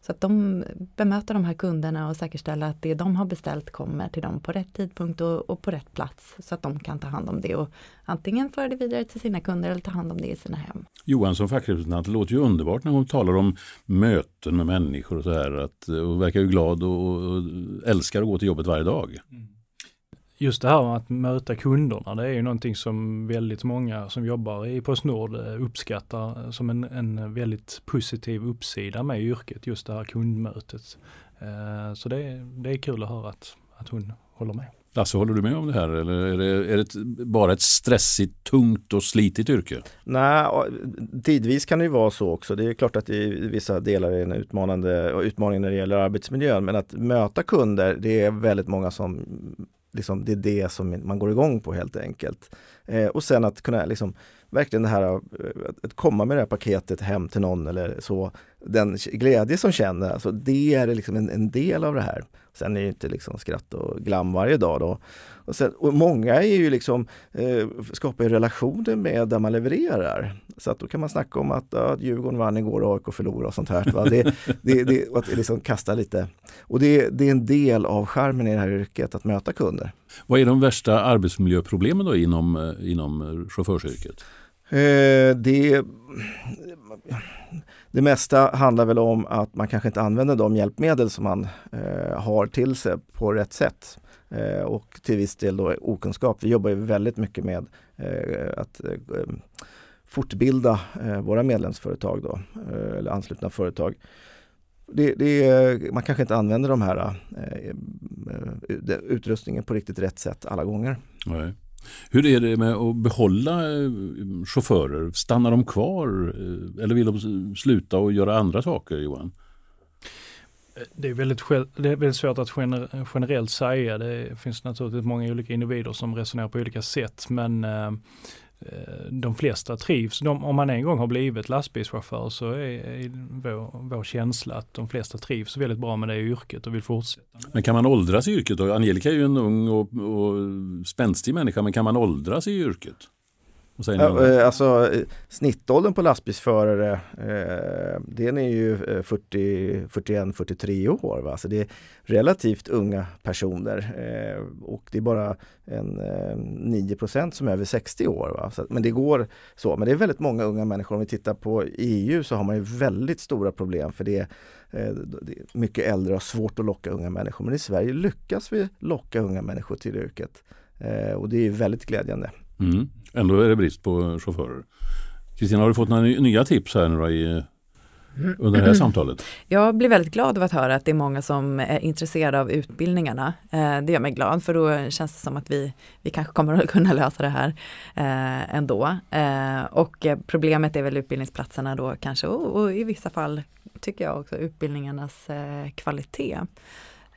Så att de bemöter de här kunderna och säkerställer att det de har beställt kommer till dem på rätt tidpunkt och, och, på rätt plats. Så att de kan ta hand om det och antingen föra det vidare till sina kunder eller ta hand om det i sina hem. Johan som fackrepresentant, det låter ju underbart när hon talar om möten med människor och så här. Att, och verkar ju glad och, och älskar att gå till jobbet varje dag. Mm just det här med att möta kunderna, det är ju någonting som väldigt många som jobbar i Postnord eh, uppskattar som en, en väldigt positiv uppsida med yrket, just det här kundmötet. Eh, så det, det är kul att höra att, att hon håller med. Lasse, håller du med om det här eller är det, är det bara ett stressigt, tungt och slitigt yrke? Nej, tidvis kan det ju vara så också. Det är klart att i vissa delar är en utmanande utmaning när det gäller arbetsmiljön. Men att möta kunder, det är väldigt många som liksom, det är det som man går igång på helt enkelt. Eh, och sen att kunna liksom, verkligen det här eh, att komma med det här paketet hem till någon eller så. Den glädje som känner, alltså det är liksom en, en del av det här. Sen är det inte liksom skratt och glam varje dag då. Och, sen, och många är ju liksom, eh, skapar ju relationer med där man levererar. Så att då kan man snacka om att ja, Djurgården vann igår och AIK förlorade och sånt här. Va? Det, det, det, att liksom kasta lite. Och det, det är en del av charmen i det här yrket, att möta kunder. Vad är de värsta arbetsmiljöproblemen då inom, eh, inom chaufförsyrket? Eh, det, det mesta handlar väl om att man kanske inte använder de hjälpmedel som man eh, har till sig på rätt sätt. Eh, och till viss del då okunskap. Vi jobbar ju väldigt mycket med eh, att eh, fortbilda eh, våra medlemsföretag då, eh, eller anslutna företag. Det, det, man kanske inte använder de här eh, eh, utrustningen på riktigt rätt sätt alla gånger. Nej. Hur är det med att behålla eh, chaufförer? Stannar de kvar eh, eller vill de sluta och göra andra saker Johan? Eh, det är, väldigt, det är väldigt svårt att generellt säga. Det finns naturligtvis många olika individer som resonerar på olika sätt men Eh, Eh, de flesta trivs. De, om man en gång har blivit lastbilschaufför så är, är vår, vår, känsla att de flesta trivs väldigt bra med det yrket och vill fortsätta. Men kan man åldras i yrket? Angelica är ju en ung och, och spänstig människa, men kan man åldras i yrket? Ja, eh, alltså snittåldern på lastbilsförare eh, den är ju 41-43 eh, år. Va? Så det är relativt unga personer eh, och det är bara en, eh, 9% som är över 60 år. Va? Så, men det går så. Men det är väldigt många unga människor. Om vi tittar på EU så har man ju väldigt stora problem för det eh, det är mycket äldre och svårt att locka unga människor. Men i Sverige lyckas vi locka unga människor till yrket eh, och det är väldigt glädjande. Mm. Ändå är det brist på chaufförer. Kristina, har du fått några nya tips här nu i, under det här samtalet? Jag blir väldigt glad av att höra att det är många som är intresserade av utbildningarna. Eh, det gör mig glad för då känns det som att vi, vi kanske kommer att kunna lösa det här eh, ändå. Eh, och problemet är väl utbildningsplatserna då kanske och, och i vissa fall tycker jag också utbildningarnas kvalitet.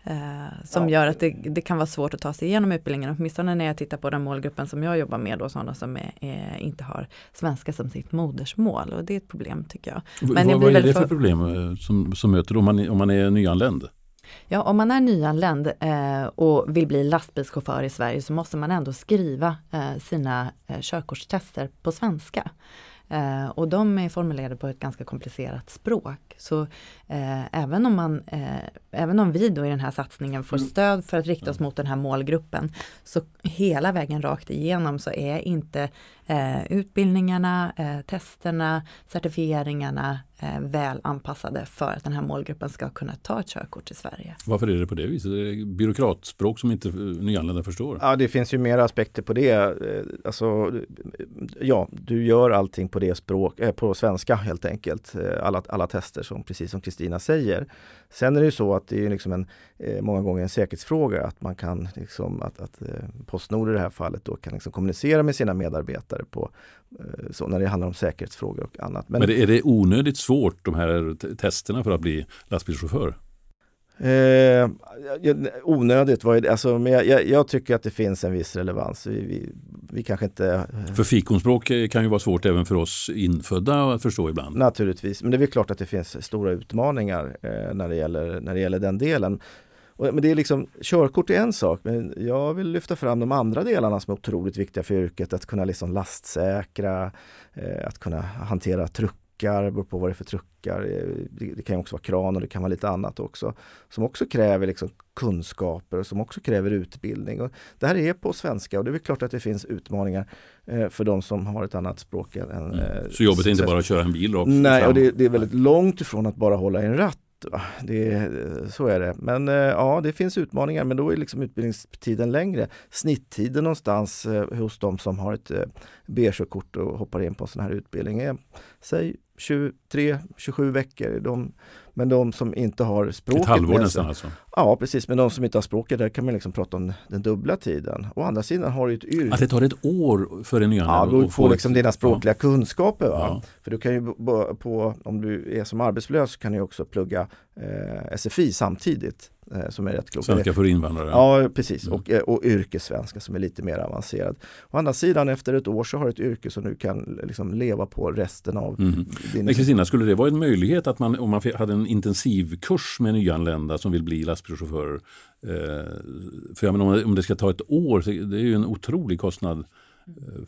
Eh, som gör att det, det, kan vara svårt att ta sig igenom utbildningen, åtminstone när jag tittar på den målgruppen som jag jobbar med, då, sådana som är, är, inte har svenska som sitt modersmål och det är ett problem tycker jag. Men vad, vad är det för, för problem eh, som, som möter om man, om man är nyanländ? Ja, om man är nyanländ eh, och vill bli lastbilschaufför i Sverige så måste man ändå skriva eh, sina eh, körkortstester på svenska. Eh, och de är formulerade på ett ganska komplicerat språk. Så eh, även, om man, eh, även om vi då i den här satsningen får mm. stöd för att rikta oss mot den här målgruppen, så hela vägen rakt igenom så är inte eh, utbildningarna, eh, testerna, certifieringarna väl anpassade för att den här målgruppen ska kunna ta ett körkort i Sverige. Varför är det på det viset? Det är byråkratspråk som inte nyanlända förstår? Ja, det finns ju mera aspekter på det. Eh, alltså, ja, du gör allting på det språk, eh, på svenska helt enkelt. Eh, alla, alla tester som precis som Kristina säger. Sen är det ju så att det är liksom en, många gånger en säkerhetsfråga att man kan, liksom, att, att Postnord i det här fallet då kan liksom kommunicera med sina medarbetare på, så när det handlar om säkerhetsfrågor och annat. Men, Men är det onödigt svårt de här testerna för att bli lastbilschaufför? Eh, onödigt, var det, alltså, men jag, jag, jag, tycker att det finns en viss relevans. Vi, vi, vi kanske inte... Eh, för fikonspråk kan ju vara svårt även för oss infödda att förstå ibland. Naturligtvis, men det är klart att det finns stora utmaningar eh, när, det gäller, när det gäller den delen. Och, men det är liksom, körkort är en sak, men jag vill lyfta fram de andra delarna som är otroligt viktiga för yrket. Att kunna liksom lastsäkra, eh, att kunna hantera truck truckar, beror på vad det är för truckar. Eh, det, det kan också vara kran och det kan vara lite annat också. Som också kräver liksom kunskaper och som också kräver utbildning. Och det här är på svenska och det är klart att det finns utmaningar eh, för de som har ett annat språk. Än, mm. Eh, så jobbet är inte bara att köra en bil rakt Nej, och det, det, är väldigt långt ifrån att bara hålla i en ratt. Det, så är det. Men ja, det finns utmaningar men då är liksom utbildningstiden längre. Snitttiden någonstans hos de som har ett B-körkort och hoppar in på en sån här utbildning är, säg 23-27 veckor. De, men de som inte har språket Ett halvår nästan alltså? Ja precis, men de som inte har språket där kan man liksom prata om den dubbla tiden. Å andra sidan har du ett yrke. Att det tar ett år för en nyanländ ja, att få liksom dina språkliga ja. kunskaper. Ja. För du kan ju på, om du är som arbetslös kan du också plugga eh, SFI samtidigt. Eh, som är rätt klokt. Svenska för invandrare? Ja precis mm. och, eh, och yrkessvenska som är lite mer avancerad. Å andra sidan efter ett år så har du ett yrke som du kan liksom leva på resten av mm. din... Men Kristina, skulle det vara en möjlighet att man om man hade en intensivkurs med nyanlända som vill bli lastbilschaufförer? Eh, för jag menar, om det ska ta ett år, det är ju en otrolig kostnad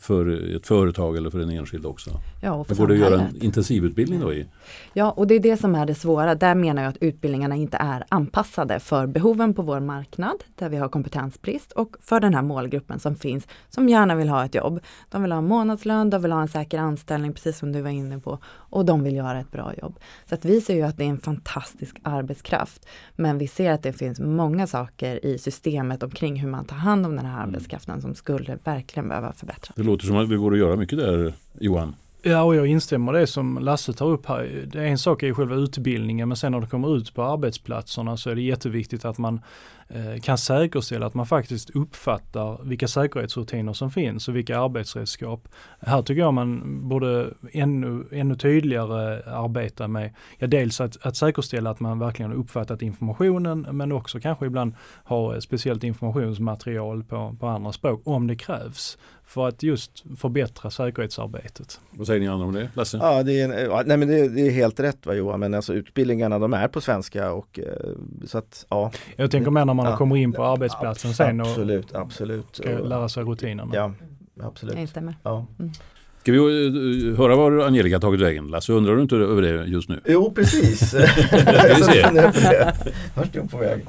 för ett företag eller för en enskild också. Ja, och för går det att göra en intensivutbildning då i? Ja, och det är det som är det svåra. Där menar jag att utbildningarna inte är anpassade för behoven på vår marknad, där vi har kompetensbrist och för den här målgruppen som finns, som gärna vill ha ett jobb. De vill ha en månadslön, de vill ha en säker anställning, precis som du var inne på, och de vill göra ett bra jobb. Så att vi ser ju att det är en fantastisk arbetskraft, men vi ser att det finns många saker i systemet omkring hur man tar hand om den här mm. arbetskraften som skulle verkligen behöva förbättras. Det låter som att det går att göra mycket där, Johan. Ja, och jag instämmer det som Lasse tar upp här. Det är en sak är ju själva utbildningen, men sen när det kommer ut på arbetsplatserna så är det jätteviktigt att man kan säkerställa att man faktiskt uppfattar vilka säkerhetsrutiner som finns och vilka arbetsredskap. Här tycker jag man borde ännu, ännu tydligare arbeta med, ja dels att, att säkerställa att man verkligen har uppfattat informationen, men också kanske ibland ha speciellt informationsmaterial på, på andra språk om det krävs för att just förbättra säkerhetsarbetet. Vad säger ni andra om det? Lasse? Ja, det är, nej, men det, det är helt rätt va, Johan, men alltså utbildningarna de är på svenska och eh, så att ja. Jag tänker mer när man ja, kommer in på arbetsplatsen absolut, sen och absolut, absolut. ska lära sig rutinerna. Ja, absolut. Jag instämmer. Ja. Mm. Ska vi uh, höra var Angelica tagit vägen? Lasse, undrar du inte över det just nu? Jo, precis. [LAUGHS] [LAUGHS] Vart är hon på väg?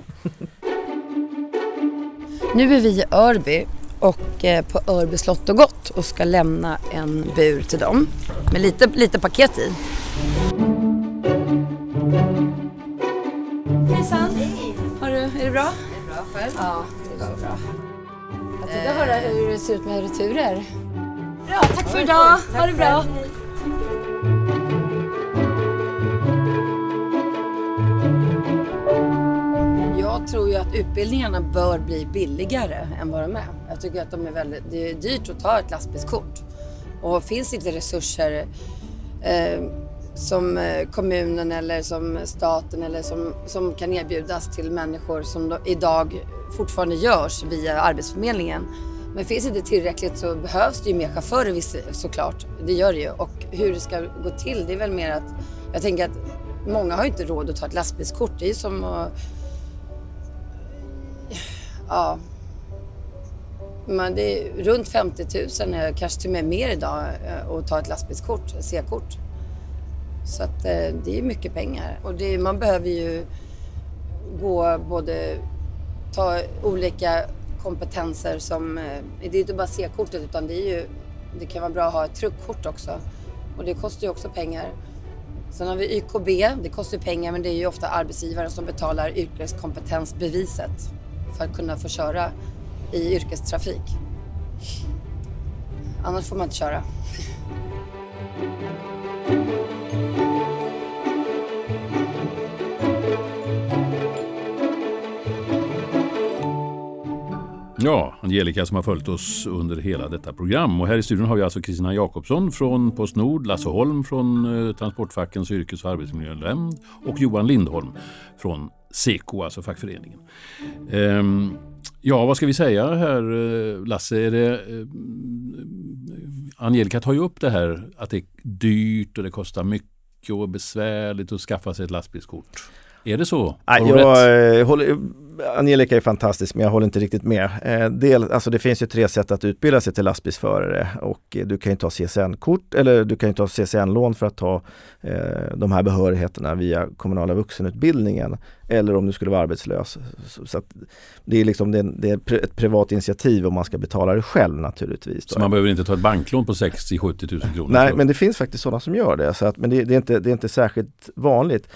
Nu är vi i Örby och eh, på Örby slott och gott och ska lämna en bur till dem med lite, lite paket i. Hejsan! Är det bra? Det är bra själv. Ja, det går bra. Jag tänkte eh. höra hur det ser ut med returer. Bra, tack för idag! Ha det bra! jag tror ju att utbildningarna bör bli billigare än vad de är. Jag tycker att de är väldigt, det är dyrt att ta ett lastbilskort. Och finns inte resurser eh, som eh, kommunen eller som staten eller som, som kan erbjudas till människor som idag fortfarande görs via Arbetsförmedlingen. Men finns inte tillräckligt så behövs det ju mer chaufförer såklart. Det gör det ju. Och hur det ska gå till det är väl mer att jag tänker att många har ju inte råd att ta ett lastbilskort. Det är ju som att... Ja. Men det är runt 50 000, eh, kanske till och med mer idag, eh, att ta ett lastbilskort, C-kort. Så att eh, det är mycket pengar. Och det, man behöver ju gå både, ta olika kompetenser som, eh, det är inte bara C-kortet utan det är ju, det kan vara bra att ha ett truckkort också. Och det kostar ju också pengar. Sen har vi YKB, det kostar ju pengar men det är ju ofta arbetsgivaren som betalar yrkeskompetensbeviset för att kunna få köra i yrkestrafik. Annars får man inte köra. Ja, Angelica som har följt oss under hela detta program. Och här i studion har vi alltså Kristina Jakobsson från Postnord, Lasse Holm från eh, Transportfackens yrkes och arbetsmiljönämnd och Johan Lindholm från Seko, alltså fackföreningen. Ehm, ja, vad ska vi säga här eh, Lasse? Är det, eh, Angelica tar ju upp det här att det är dyrt och det kostar mycket och besvärligt att skaffa sig ett lastbilskort. Är det så? Nej, jag eh, håller, Angelica är fantastisk men jag håller inte riktigt med. Eh, del, alltså det finns ju tre sätt att utbilda sig till lastbilsförare och du kan ju ta CSN-kort eller du kan ju ta CSN-lån för att ta eh, de här behörigheterna via kommunala vuxenutbildningen eller om du skulle vara arbetslös. Så, så det är liksom det det är ett privat initiativ om man ska betala det själv naturligtvis. Så man behöver inte ta ett banklån på 60-70 000 kronor? Nej, men det finns faktiskt sådana som gör det. Så att, men det, det, är inte, det är inte särskilt vanligt.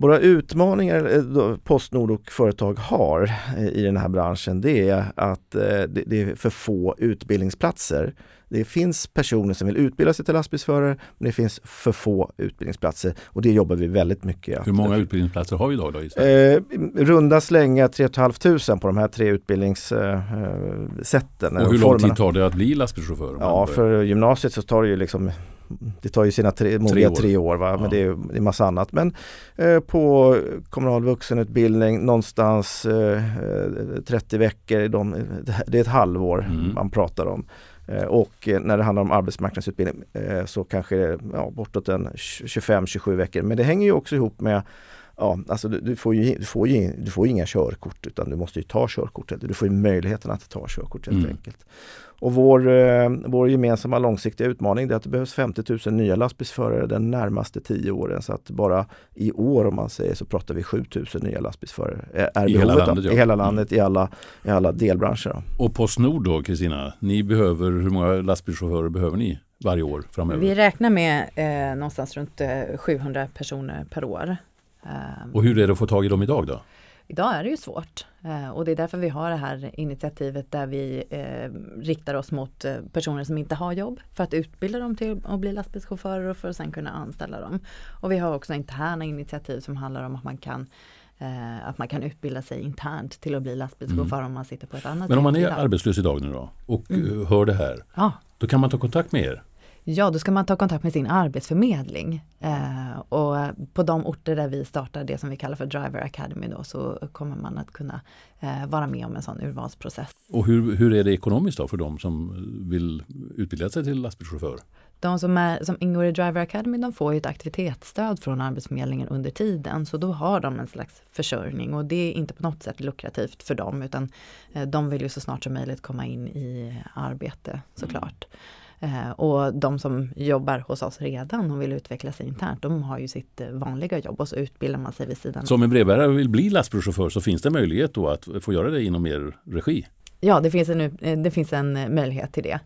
Våra utmaningar eh, Postnord och företag har eh, i den här branschen det är att eh, det är för få utbildningsplatser. Det finns personer som vill utbilda sig till lastbilsförare men det finns för få utbildningsplatser och det jobbar vi väldigt mycket Hur många utbildningsplatser har vi idag? Då eh, runda slänga 3 500 på de här tre utbildningssätten. och hur lång tid tar det att bli lastbilschaufför? Ja, för gymnasiet så tar det ju liksom det tar ju sina tre, tre år, tre år va? men det är, det är massa annat. Men eh, på kommunal vuxenutbildning någonstans eh, 30 veckor, de, det är ett halvår mm. man pratar om. Eh, och när det handlar om arbetsmarknadsutbildning eh, så kanske det är ja, bortåt en 25-27 veckor. Men det hänger ju också ihop med Ja, alltså du, du, får ju, du, får ju, du får inga körkort utan du måste ju ta körkort. Du får ju möjligheten att ta körkort helt mm. enkelt. Och vår, eh, vår gemensamma långsiktiga utmaning är att det behövs 50 000 nya lastbilsförare den närmaste tio åren. Så att bara i år om man säger så pratar vi 7 000 nya lastbilsförare. Är I, hela landet, ja. I hela landet, mm. i, alla, i alla delbranscher. Då. Och Postnord då Kristina, ni behöver, hur många lastbilschaufförer behöver ni varje år framöver? Vi räknar med eh, någonstans runt eh, 700 personer per år. Och hur är det att få tag i dem idag då? Idag är det ju svårt eh, och det är därför vi har det här initiativet där vi eh, riktar oss mot eh, personer som inte har jobb för att utbilda dem till att bli lastbilschaufförer och för att sen kunna anställa dem. Och vi har också interna initiativ som handlar om att man kan eh, att man kan utbilda sig internt till att bli lastbilschaufför mm. om man sitter på ett annat Men om man är arbetslös idag nu då och mm. hör det här, ja. då kan man ta kontakt med er? Ja, då ska man ta kontakt med sin arbetsförmedling. Eh, och på de orter där vi startar det som vi kallar för Driver Academy då, så kommer man att kunna eh, vara med om en sån urvalsprocess. Och hur, hur är det ekonomiskt då för de som vill utbilda sig till lastbilschaufför? De som, är, som ingår i Driver Academy de får ju ett aktivitetsstöd från Arbetsförmedlingen under tiden så då har de en slags försörjning och det är inte på något sätt lukrativt för dem utan eh, de vill ju så snart som möjligt komma in i arbete såklart. Mm. Eh, och de som jobbar hos oss redan och vill utveckla sig internt, de har ju sitt eh, vanliga jobb och så utbildar man sig vid sidan Så om en brevbärare vill bli lastbilschaufför så finns det möjlighet då att få göra det inom er regi? Ja, det finns en, eh, det finns en möjlighet till det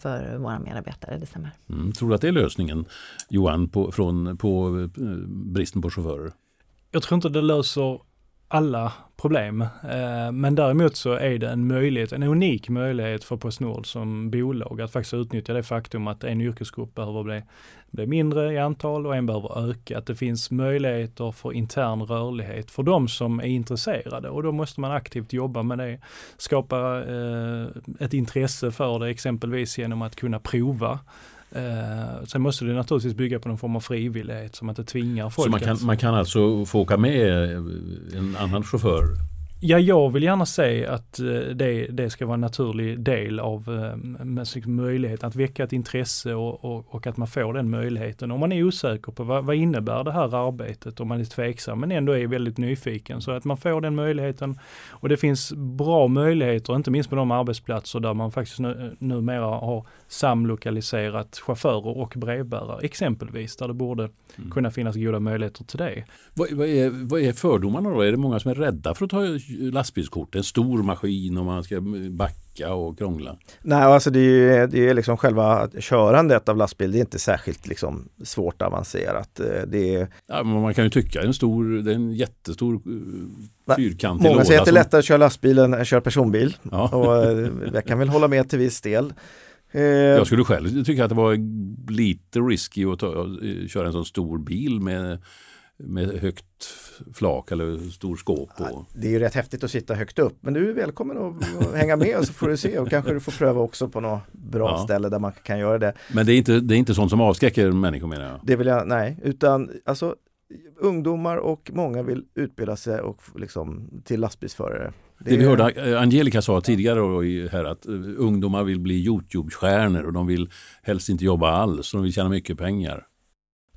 för våra medarbetare, det stämmer. Mm, tror du att det är lösningen, Johan, på, från, på bristen på chaufförer? Jag tror inte det löser alla problem. Eh, men däremot så är det en möjlighet, en unik möjlighet för Postnord som bolag att faktiskt utnyttja det faktum att en yrkesgrupp behöver bli, bli mindre i antal och en behöver öka. Att det finns möjligheter för intern rörlighet för de som är intresserade och då måste man aktivt jobba med det. Skapa eh, ett intresse för det exempelvis genom att kunna prova Eh, sen måste det naturligtvis bygga på någon form av frivillighet man inte tvingar folk. Så man kan, man kan alltså få åka med en annan chaufför? Ja, jag vill gärna säga att eh, det, det ska vara en naturlig del av eh, möjligheten att väcka ett intresse och, och, och, att man får den möjligheten. Om man är osäker på vad, vad innebär det här arbetet, om man är tveksam men ändå är väldigt nyfiken. Så att man får den möjligheten. Och det finns bra möjligheter, inte minst på de arbetsplatser där man faktiskt nu, numera har samlokaliserat chaufförer och brevbärare exempelvis, där det borde mm. kunna finnas goda möjligheter till det. Vad, vad, är, vad är fördomarna då? Är det många som är rädda för att ta lastbilskort? En stor maskin och man ska backa och krångla? Nej, alltså det är, det är liksom själva körandet av lastbil, det är inte särskilt liksom svårt avancerat. Eh, det är... ja, man kan ju tycka en stor, det är en jättestor eh, fyrkantig Många säger att det är lättare att köra lastbil än att köra personbil. Ja. Och eh, jag kan väl hålla med till viss del. Jag skulle själv tycka att det var lite risky att ta, köra en sån stor bil med med högt flak eller stor skåp. Ja, det är ju rätt häftigt att sitta högt upp men du är välkommen att [LAUGHS] hänga med och så får du se och kanske du får pröva också på något bra ja. ställe där man kan göra det. Men det är inte, det är inte sånt som avskräcker människor menar jag? Det vill jag, nej, utan alltså ungdomar och många vill utbilda sig och liksom till lastbilsförare. Det, det vi hörde Angelica sa tidigare här att eh, ungdomar vill bli Youtube-stjärnor och de vill helst inte jobba alls, de vill tjäna mycket pengar.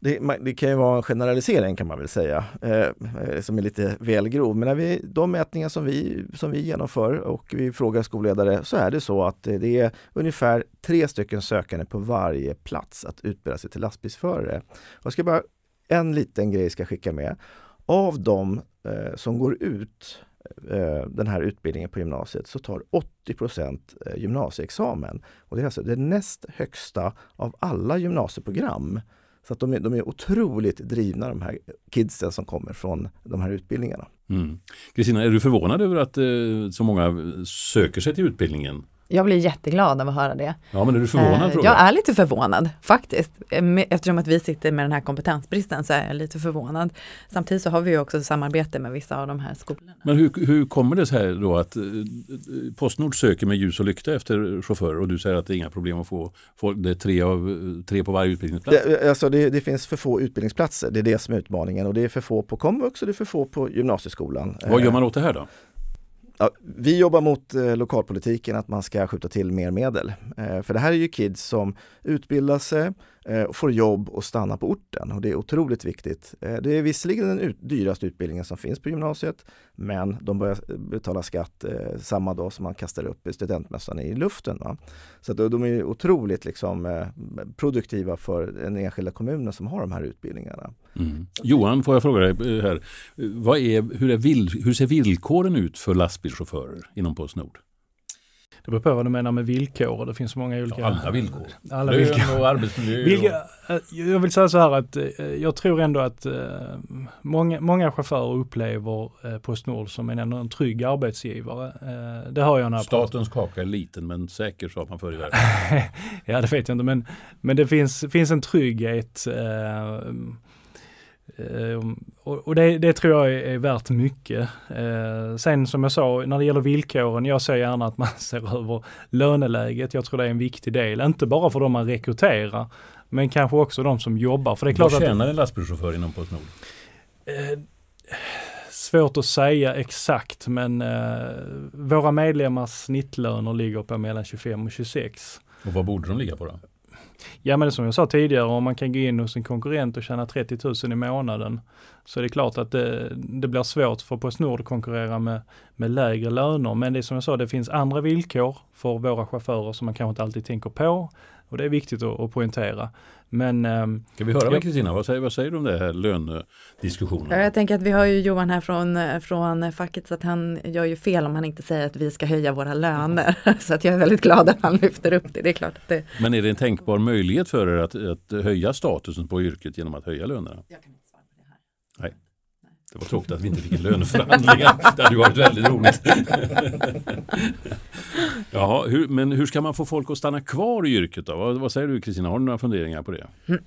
Det, det, kan ju vara en generalisering kan man väl säga, eh, eh som är lite väl grov. Men när vi, de mätningar som vi, som vi genomför och vi frågar skolledare så är det så att eh, det är ungefär tre stycken sökande på varje plats att utbilda sig till lastbilsförare. Jag ska bara, en liten grej ska skicka med. Av de eh, som går ut eh, den här utbildningen på gymnasiet så tar 80 eh, gymnasieexamen. Och det är alltså det näst högsta av alla gymnasieprogram. Så att de är, de är otroligt drivna de här kidsen som kommer från de här utbildningarna. Mm. Kristina, mm. är du förvånad över att eh, så många söker sig till utbildningen? Jag blir jätteglad av att höra det. Ja, men är du förvånad? Eh, jag är lite förvånad faktiskt. Eh, eftersom att vi sitter med den här kompetensbristen så är jag lite förvånad. Samtidigt så har vi också samarbete med vissa av de här skolorna. Men hur, hur kommer det sig då att eh, Postnord söker med ljus och lykta efter chaufförer och du säger att det är inga problem att få, få det är tre, av, tre på varje utbildningsplats? Det, alltså det, det, finns för få utbildningsplatser, det är det som är utmaningen och det är för få på komvux och det är för få på gymnasieskolan. Vad gör man åt det här då? Ja, vi jobbar mot eh, lokalpolitiken att man ska skjuta till mer medel. Eh, för det här är ju kids som utbildar sig, Eh, och får jobb och stannar på orten och det är otroligt viktigt. Eh, det är visserligen den ut, dyraste utbildningen som finns på gymnasiet men de börjar betala skatt eh, samma dag som man kastar upp studentmössan i luften. Va? Så de, de är otroligt liksom, eh, produktiva för den enskilda kommunen som har de här utbildningarna. Mm. Johan, får jag fråga dig här. Vad är, hur, är hur ser villkoren ut för lastbilschaufförer inom Postnord? Det beror på vad du menar med villkor. Det finns många olika... Alla villkor. Alla villkor. och arbetsmiljö. Vilka, eh, jag vill säga så här att eh, jag tror ändå att eh, många, många chaufförer upplever Postnord som en, en trygg arbetsgivare. Det har jag när Statens kaka är liten men säker sa man förr i världen. [LAUGHS] ja det vet jag inte men, men det finns, finns en trygghet och det, det, tror jag är, värt mycket. Ehm, sen som jag sa, när det gäller villkoren, jag ser gärna att man [LAUGHS] ser över löneläget. Jag tror det är en viktig del, inte bara för de man rekryterar, men kanske också de som jobbar. För det är klart Vad tjänar en lastbilschaufför inom Postnord? Eh, svårt att säga exakt, men eh, våra medlemmars snittlöner ligger på mellan 25 och 26. Och vad borde de ligga på då? Ja men som jag sa tidigare, om man kan gå in hos en konkurrent och tjäna 30 000 i månaden så är det klart att det, det blir svårt för Postnord att konkurrera med, med lägre löner. Men det är som jag sa, det finns andra villkor för våra chaufförer som man kanske inte alltid tänker på. Och det är viktigt att, att poängtera. Men, ehm, Ska vi höra med Kristina, vad säger, vad säger du om det här lönediskussionen? Jag tänker att vi har ju Johan här från, från facket så att han gör ju fel om han inte säger att vi ska höja våra löner. [LAUGHS] så att jag är väldigt glad att han lyfter upp det. det, är klart att det... Men är det en tänkbar möjlighet för er att, att höja statusen på yrket genom att höja lönerna? Nej. Det var tråkigt att vi inte fick en löneförhandling. [LAUGHS] Det hade varit väldigt roligt. Jaha, hur, men hur ska man få folk att stanna kvar i yrket då? Vad, vad säger du Kristina, har du några funderingar på det? [CLEARS THROAT]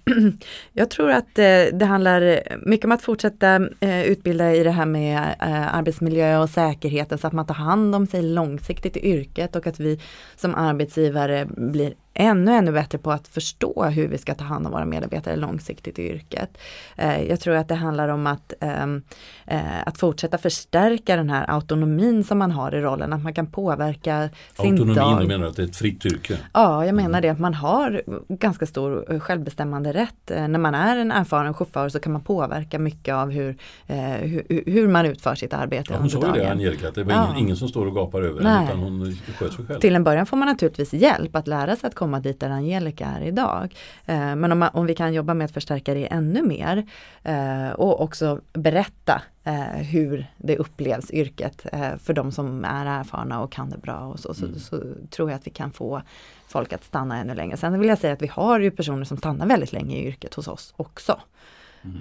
Jag tror att eh, det handlar mycket om att fortsätta eh, utbilda i det här med eh, arbetsmiljö och säkerheten så att man tar hand om sig långsiktigt i yrket och att vi som arbetsgivare blir ännu, ännu bättre på att förstå hur vi ska ta hand om våra medarbetare långsiktigt i yrket. Eh, jag tror att det handlar om att, ehm, eh, att fortsätta förstärka den här autonomin som man har i rollen, att man kan påverka sin Autonomin, dag. du menar att det är ett fritt yrke? Ja, jag menar det att man har ganska stor eh, självbestämmande rätt. När man är en erfaren chaufför så kan man påverka mycket av hur, hur, hur man utför sitt arbete Ja, hon under sa ju det, dagen. Angelica, att det var Ja. ingen, ingen som står och gapar över Nej. henne utan hon sköter sig själv. Till en början får man naturligtvis hjälp att lära sig att komma dit där Angelica är idag. Eh, Men om, man, om vi kan jobba med att förstärka det ännu mer eh, och också berätta eh, hur det upplevs yrket för de som är erfarna och kan det bra och så, så, så tror jag att vi kan få folk att stanna ännu längre. Sen vill jag säga att vi har ju personer som stannar väldigt länge i yrket hos oss också.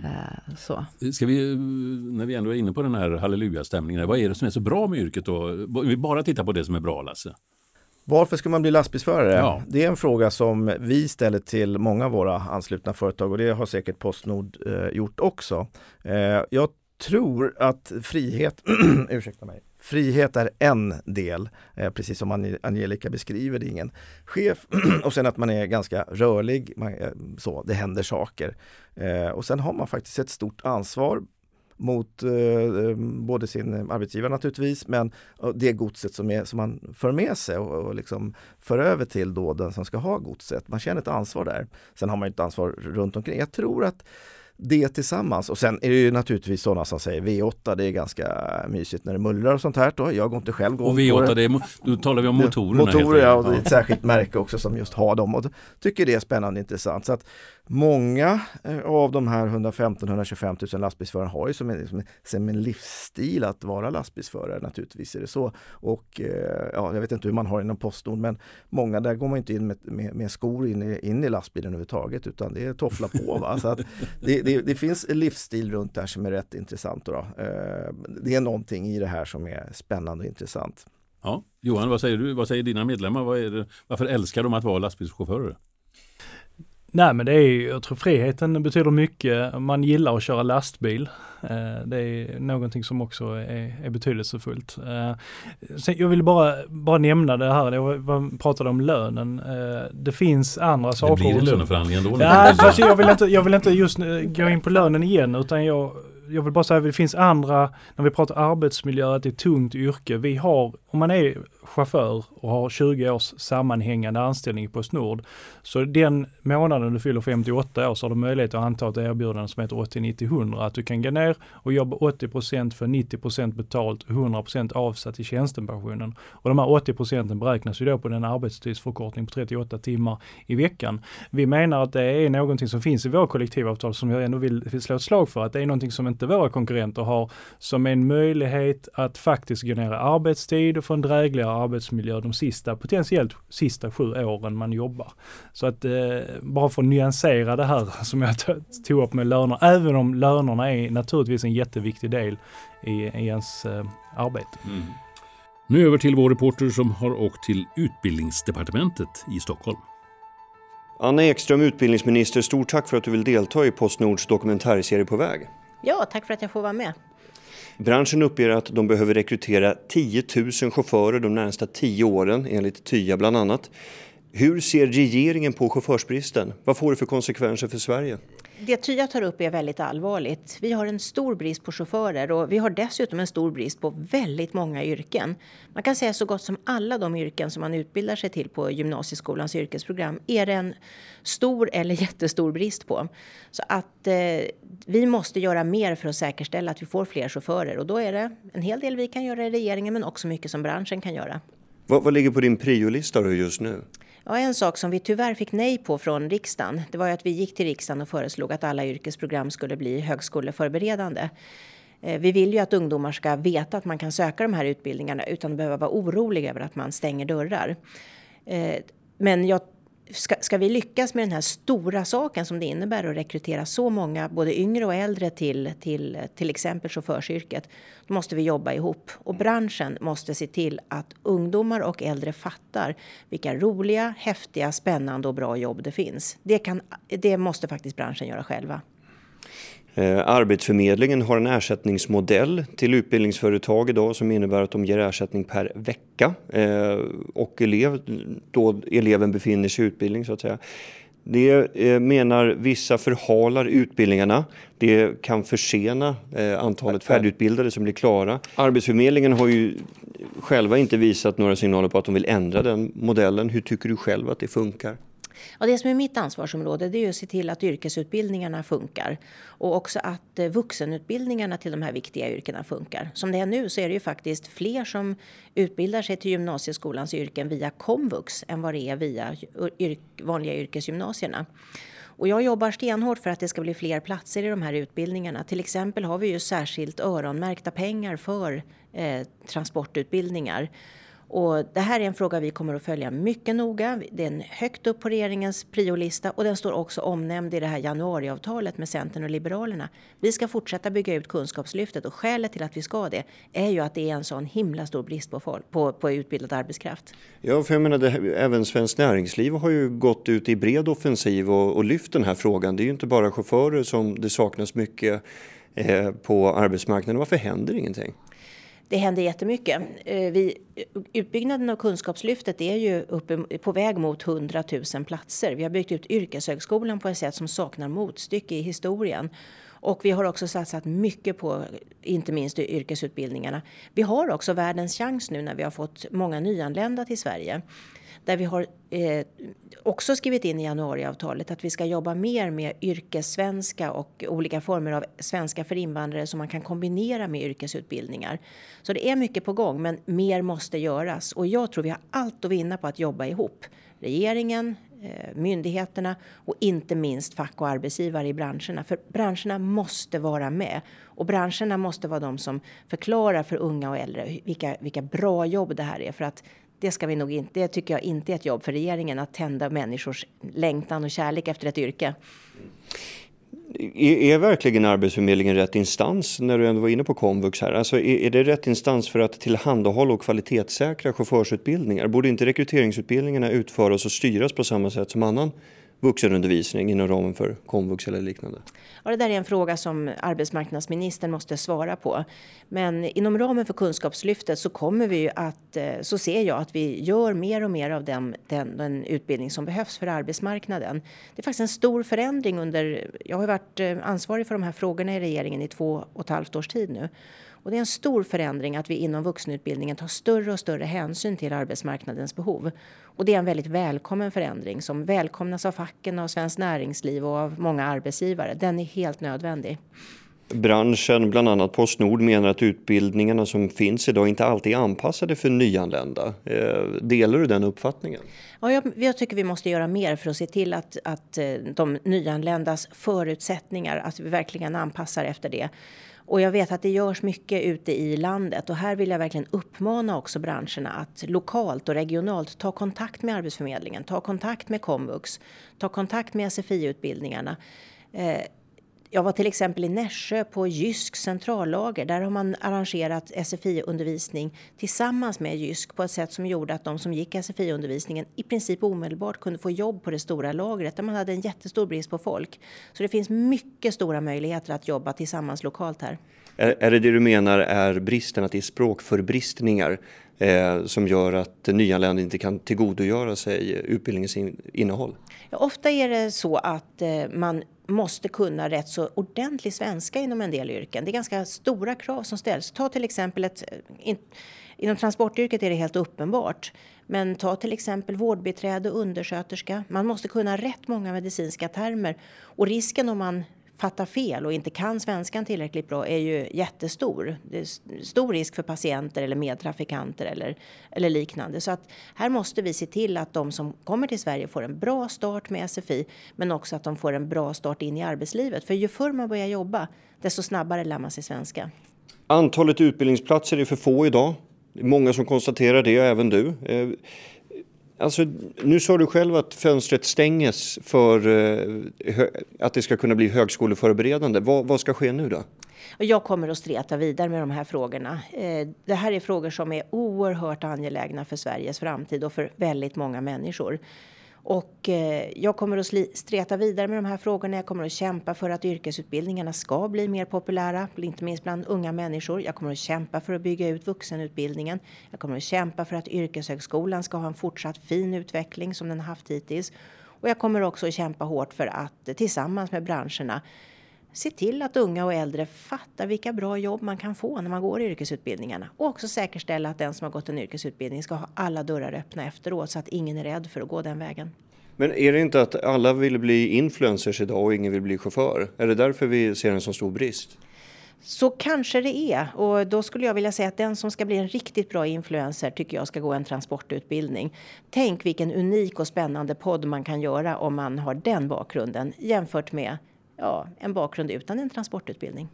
Eh, Så. Ska vi, när vi ändå är inne på den här halleluja-stämningen, vad är det som är så bra med yrket då? Om vi bara tittar på det som är bra, Lasse. Varför ska man bli lastbilsförare? Ja. Det är en fråga som vi ställer till många av våra anslutna företag och det har säkert Postnord eh, gjort också. Eh, jag tror att frihet, [CLEARS THROAT] ursäkta mig, frihet är en del, eh, precis som Ange- Angelica beskriver, det ingen chef [CLEARS THROAT] och sen att man är ganska rörlig, man, eh, så, det händer saker. Eh, och sen har man faktiskt ett stort ansvar mot eh, eh, både sin arbetsgivare naturligtvis men eh, det godset som, är, som man för med sig och, och liksom för över till då den som ska ha godset. Man känner ett ansvar där. Sen har man ju ett ansvar runt omkring. Jag tror att det tillsammans och sen är det ju naturligtvis sådana som säger V8 det är ganska mysigt när det mullrar och sånt här då. Jag går inte själv Och igång på V8, det. det är, då talar vi om motorerna. Motorer ja, och det är ett särskilt märke också som just har dem och tycker det är spännande och intressant. Så att många eh, av de här 115-125 000 lastbilsförarna har ju som en, som, en, som en livsstil att vara lastbilsförare naturligtvis är det så. Och eh, ja, jag vet inte hur man har inom Postnord men många där går man inte in med, med, med skor in i, in i lastbilen överhuvudtaget utan det är toffla på. Va? Så att det, det, det finns en livsstil runt det här som är rätt intressant. Då då. Eh, det är någonting i det här som är spännande och intressant. Ja. Johan, vad säger du? Vad säger dina medlemmar? Vad är det, varför älskar de att vara lastbilschaufförer? Nej men det är ju, jag tror friheten betyder mycket. Man gillar att köra lastbil. Eh, Det är någonting som också är, är betydelsefullt. Eh, sen, jag vill bara, bara nämna det här, jag pratade om lönen. Eh, Det finns andra Det saker. blir en också. löneförhandling ändå. Fast jag vill inte, jag vill inte just gå in på lönen igen utan jag, jag vill bara säga att det finns andra, när vi pratar arbetsmiljö, att det är ett tungt yrke. Vi har, om man är chaufför och har 20 års sammanhängande anställning på Postnord, så den månaden du fyller 58 år så har du möjlighet att anta ett erbjudande som heter 80-90-100, att du kan gå ner och jobba 80% för 90% betalt 100% avsatt i tjänstepensionen. Och de här 80% beräknas ju då på den arbetstidsförkortning på 38 timmar i veckan. Vi menar att det är någonting som finns i vår kollektivavtal som jag ändå vill, vill slå ett slag för, att det är någonting som inte våra konkurrenter har, som en möjlighet att faktiskt gå ner i arbetstid och få en drägligare arbetsmiljö de sista, potentiellt sista sju åren man jobbar. Så att eh, bara för att nyansera det här [LAUGHS] som jag tog upp med löner, även om lönerna är naturligtvis en jätteviktig del i, i ens eh, arbete. Mm. Nu över till vår reporter som har åkt till Utbildningsdepartementet i Stockholm. Anna Ekström, utbildningsminister, stort tack för att du vill delta i Postnords dokumentärserie På väg. Ja, tack för att jag får vara med. Branschen uppger att de behöver rekrytera 10 000 chaufförer de närmsta 10 åren, enligt TYA bland annat. Hur ser regeringen på chaufförsbristen? Vad får det för konsekvenser för Sverige? Det Tya tar upp är väldigt allvarligt. Vi har en stor brist på chaufförer och vi har dessutom en stor brist på väldigt många yrken. Man kan säga så gott som alla de yrken som man utbildar sig till på gymnasieskolans yrkesprogram är det en stor eller [LAUGHS] jättestor brist på. Så att eh, vi måste göra mer för att säkerställa att vi får fler chaufförer och då är det en hel del vi kan göra i regeringen men också mycket som branschen kan göra. Vad, vad ligger på din priolista just nu? Ja, en sak som vi tyvärr fick nej på från riksdagen, det var ju att vi gick till riksdagen och föreslog att alla yrkesprogram skulle bli högskoleförberedande. Eh, vi vill ju att ungdomar ska veta att man kan söka de här utbildningarna utan att behöva vara orolig över att man stänger dörrar. Eh, men jag, ska, ska vi lyckas med den här stora saken som det innebär att rekrytera så många, både yngre och äldre, till till, till exempel chaufförsyrket, då måste vi jobba ihop. Och branschen måste se till att ungdomar och äldre fattar vilka roliga, häftiga, spännande och bra jobb det finns. Det, kan, det måste faktiskt branschen göra själva. Eh, Arbetsförmedlingen har en ersättningsmodell till utbildningsföretag idag som innebär att de ger ersättning per vecka eh, och elev, då eleven befinner sig i utbildning så att säga. Det eh, menar vissa förhalar utbildningarna. Det kan försena antalet färdigutbildade som blir klara. Arbetsförmedlingen har ju själva inte visat några signaler på att de vill ändra den modellen. Hur tycker du själv att det funkar? Ja, det som är mitt ansvarsområde det är att se till att yrkesutbildningarna funkar och också att eh, vuxenutbildningarna till de här viktiga yrkena funkar. Som det är nu så är det ju faktiskt fler som utbildar sig till gymnasieskolans yrken via komvux än vad det är via yr vanliga yrkesgymnasierna. Och jag jobbar stenhårt för att det ska bli fler platser i de här utbildningarna. Till exempel har vi ju särskilt öronmärkta pengar för eh, transportutbildningar. Och det här är en fråga vi kommer att följa mycket noga. Den är högt upp på regeringens priolista och den står också omnämnd i det här januariavtalet med Centern och Liberalerna. Vi ska fortsätta bygga ut Kunskapslyftet och skälet till att vi ska det är ju att det är en sån himla stor brist på, folk, på, på utbildad arbetskraft. Ja, för jag menar, det, även Svenskt Näringsliv har ju gått ut i bred offensiv och, och lyft den här frågan. Det är ju inte bara chaufförer som det saknas mycket eh, på arbetsmarknaden. Varför händer ingenting? Det händer jättemycket. Eh, vi, utbyggnaden av Kunskapslyftet är ju uppe, på väg mot 100 000 platser. Vi har byggt ut yrkeshögskolan på ett sätt som saknar motstycke i historien. Och vi har också satsat mycket på inte minst yrkesutbildningarna. Vi har också världens chans nu när vi har fått många nyanlända till Sverige där vi har eh, också skrivit in i januariavtalet att vi ska jobba mer med yrkessvenska och olika former av svenska för invandrare som man kan kombinera med yrkesutbildningar. Så det är mycket på gång, men mer måste göras och jag tror vi har allt att vinna på att jobba ihop. Regeringen, eh, myndigheterna och inte minst fack och arbetsgivare i branscherna. För branscherna måste vara med och branscherna måste vara de som förklarar för unga och äldre vilka, vilka bra jobb det här är. För att det ska vi nog inte, det tycker jag inte är ett jobb för regeringen att tända människors längtan och kärlek efter ett yrke. Är, är verkligen Arbetsförmedlingen rätt instans när du ändå var inne på komvux här? Alltså är, är det rätt instans för att tillhandahålla och kvalitetssäkra chaufförsutbildningar? Borde inte rekryteringsutbildningarna utföras och styras på samma sätt som annan vuxenundervisning inom ramen för komvux eller liknande? Ja, det där är en fråga som arbetsmarknadsministern måste svara på. Men inom ramen för Kunskapslyftet så kommer vi att, eh, så ser jag att vi gör mer och mer av den, den, den, utbildning som behövs för arbetsmarknaden. Det är faktiskt en stor förändring under, jag har varit eh, ansvarig för de här frågorna i regeringen i två och ett halvt års tid nu. Och det är en stor förändring att vi inom vuxenutbildningen tar större och större hänsyn till arbetsmarknadens behov. Och det är en väldigt välkommen förändring som välkomnas av facken, av Svenskt Näringsliv och av många arbetsgivare. Den är helt nödvändig. Branschen, bland annat Postnord, menar att utbildningarna som finns idag inte alltid är anpassade för nyanlända. Eh, delar du den uppfattningen? Ja, jag, jag, tycker vi måste göra mer för att se till att, att eh, de nyanländas förutsättningar, att vi verkligen anpassar efter det. Och jag vet att det görs mycket ute i landet och här vill jag verkligen uppmana också branscherna att lokalt och regionalt ta kontakt med Arbetsförmedlingen, ta kontakt med komvux, ta kontakt med SFI-utbildningarna. Eh, jag var till exempel i Nässjö på Jysk centrallager. Där har man arrangerat SFI-undervisning tillsammans med Jysk på ett sätt som gjorde att de som gick SFI-undervisningen i princip omedelbart kunde få jobb på det stora lagret där man hade en jättestor brist på folk. Så det finns mycket stora möjligheter att jobba tillsammans lokalt här. Är, är det det du menar är bristen, att det är språkförbristningar eh, som gör att nyanlända inte kan tillgodogöra sig utbildningens innehåll? Ja, ofta är det så att eh, man måste kunna rätt så ordentlig svenska inom en del yrken. Det är ganska stora krav som ställs. Ta till exempel ett... Eh, in, inom transportyrket är det helt uppenbart. Men ta till exempel vårdbiträde, undersköterska. Man måste kunna rätt många medicinska termer. Och risken om man fattar fel och inte kan svenskan tillräckligt bra är ju jättestor. Det är stor risk för patienter eller medtrafikanter eller, eller liknande. Så att här måste vi se till att de som kommer till Sverige får en bra start med SFI men också att de får en bra start in i arbetslivet. För ju förr man börjar jobba desto snabbare lär man sig svenska. Antalet utbildningsplatser är för få idag. Många som konstaterar det, även du. Eh, Alltså, nu sa du själv att fönstret stänges för eh, att det ska kunna bli högskoleförberedande. Vad, vad ska ske nu då? Jag kommer att streta vidare med de här frågorna. Eh, det här är frågor som är oerhört angelägna för Sveriges framtid och för väldigt många människor. Och eh, jag kommer att streta vidare med de här frågorna. Jag kommer att kämpa för att yrkesutbildningarna ska bli mer populära, inte minst bland unga människor. Jag kommer att kämpa för att bygga ut vuxenutbildningen. Jag kommer att kämpa för att yrkeshögskolan ska ha en fortsatt fin utveckling som den haft hittills. Och jag kommer också att kämpa hårt för att tillsammans med branscherna se till att unga och äldre fattar vilka bra jobb man kan få när man går yrkesutbildningarna. Och också säkerställa att den som har gått en yrkesutbildning ska ha alla dörrar öppna efteråt så att ingen är rädd för att gå den vägen. Men är det inte att alla vill bli influencers idag och ingen vill bli chaufför? Är det därför vi ser en så stor brist? Så kanske det är. Och då skulle jag vilja säga att den som ska bli en riktigt bra influencer tycker jag ska gå en transportutbildning. Tänk vilken unik och spännande podd man kan göra om man har den bakgrunden jämfört med ja, en bakgrund utan en transportutbildning.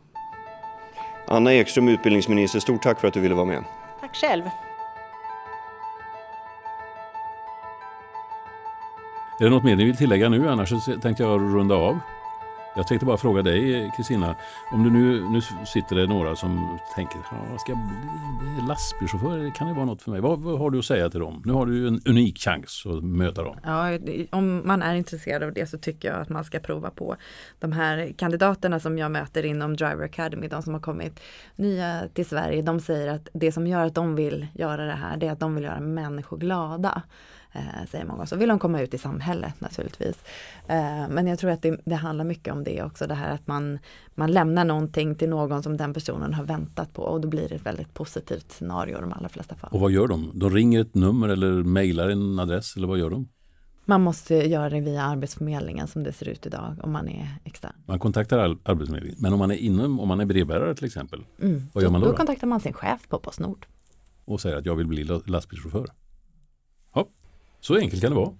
Anna Ekström, utbildningsminister, stort tack för att du ville vara med. Tack själv. Är det något mer ni vill tillägga nu? Annars tänkte jag runda av. Jag tänkte bara fråga dig Kristina, om du nu, nu sitter det några som tänker, ja, ska jag bli lastbilschaufför, kan det vara något för mig? Vad, vad, har du att säga till dem? Nu har du en unik chans att möta dem. Ja, om man är intresserad av det så tycker jag att man ska prova på de här kandidaterna som jag möter inom Driver Academy, de som har kommit nya till Sverige, de säger att det som gör att de vill göra det här, det är att de vill göra människor glada eh, säger många. Så vill de komma ut i samhället naturligtvis. Eh, men jag tror att det, det, handlar mycket om det också, det här att man, man lämnar någonting till någon som den personen har väntat på och då blir det ett väldigt positivt scenario i de allra flesta fall. Och vad gör de? De ringer ett nummer eller mejlar en adress eller vad gör de? Man måste göra det via Arbetsförmedlingen som det ser ut idag om man är extern. Man kontaktar Arbetsförmedlingen, men om man är inom, om man är brevbärare till exempel, mm. vad gör man då? Då kontaktar man sin chef på Postnord. Och säger att jag vill bli lastbilschaufför. Så enkelt kan det vara.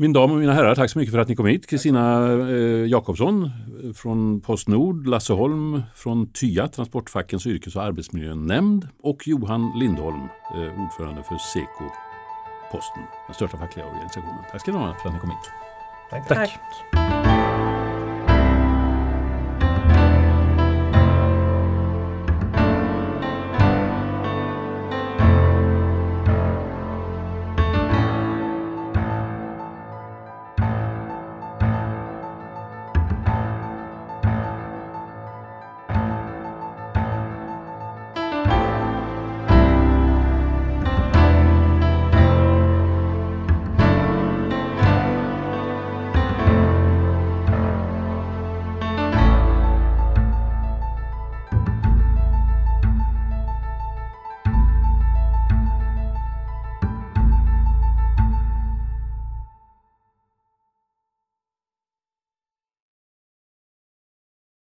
Min dam och mina herrar, tack så mycket för att ni kom hit. Kristina eh, Jakobsson från Postnord, Lasse Holm från TYA, Transportfackens yrkes och arbetsmiljönämnd och Johan Lindholm, eh, ordförande för Seko Posten, den största fackliga organisationen. Tack ska ni ha för att ni kom hit. Tack. tack.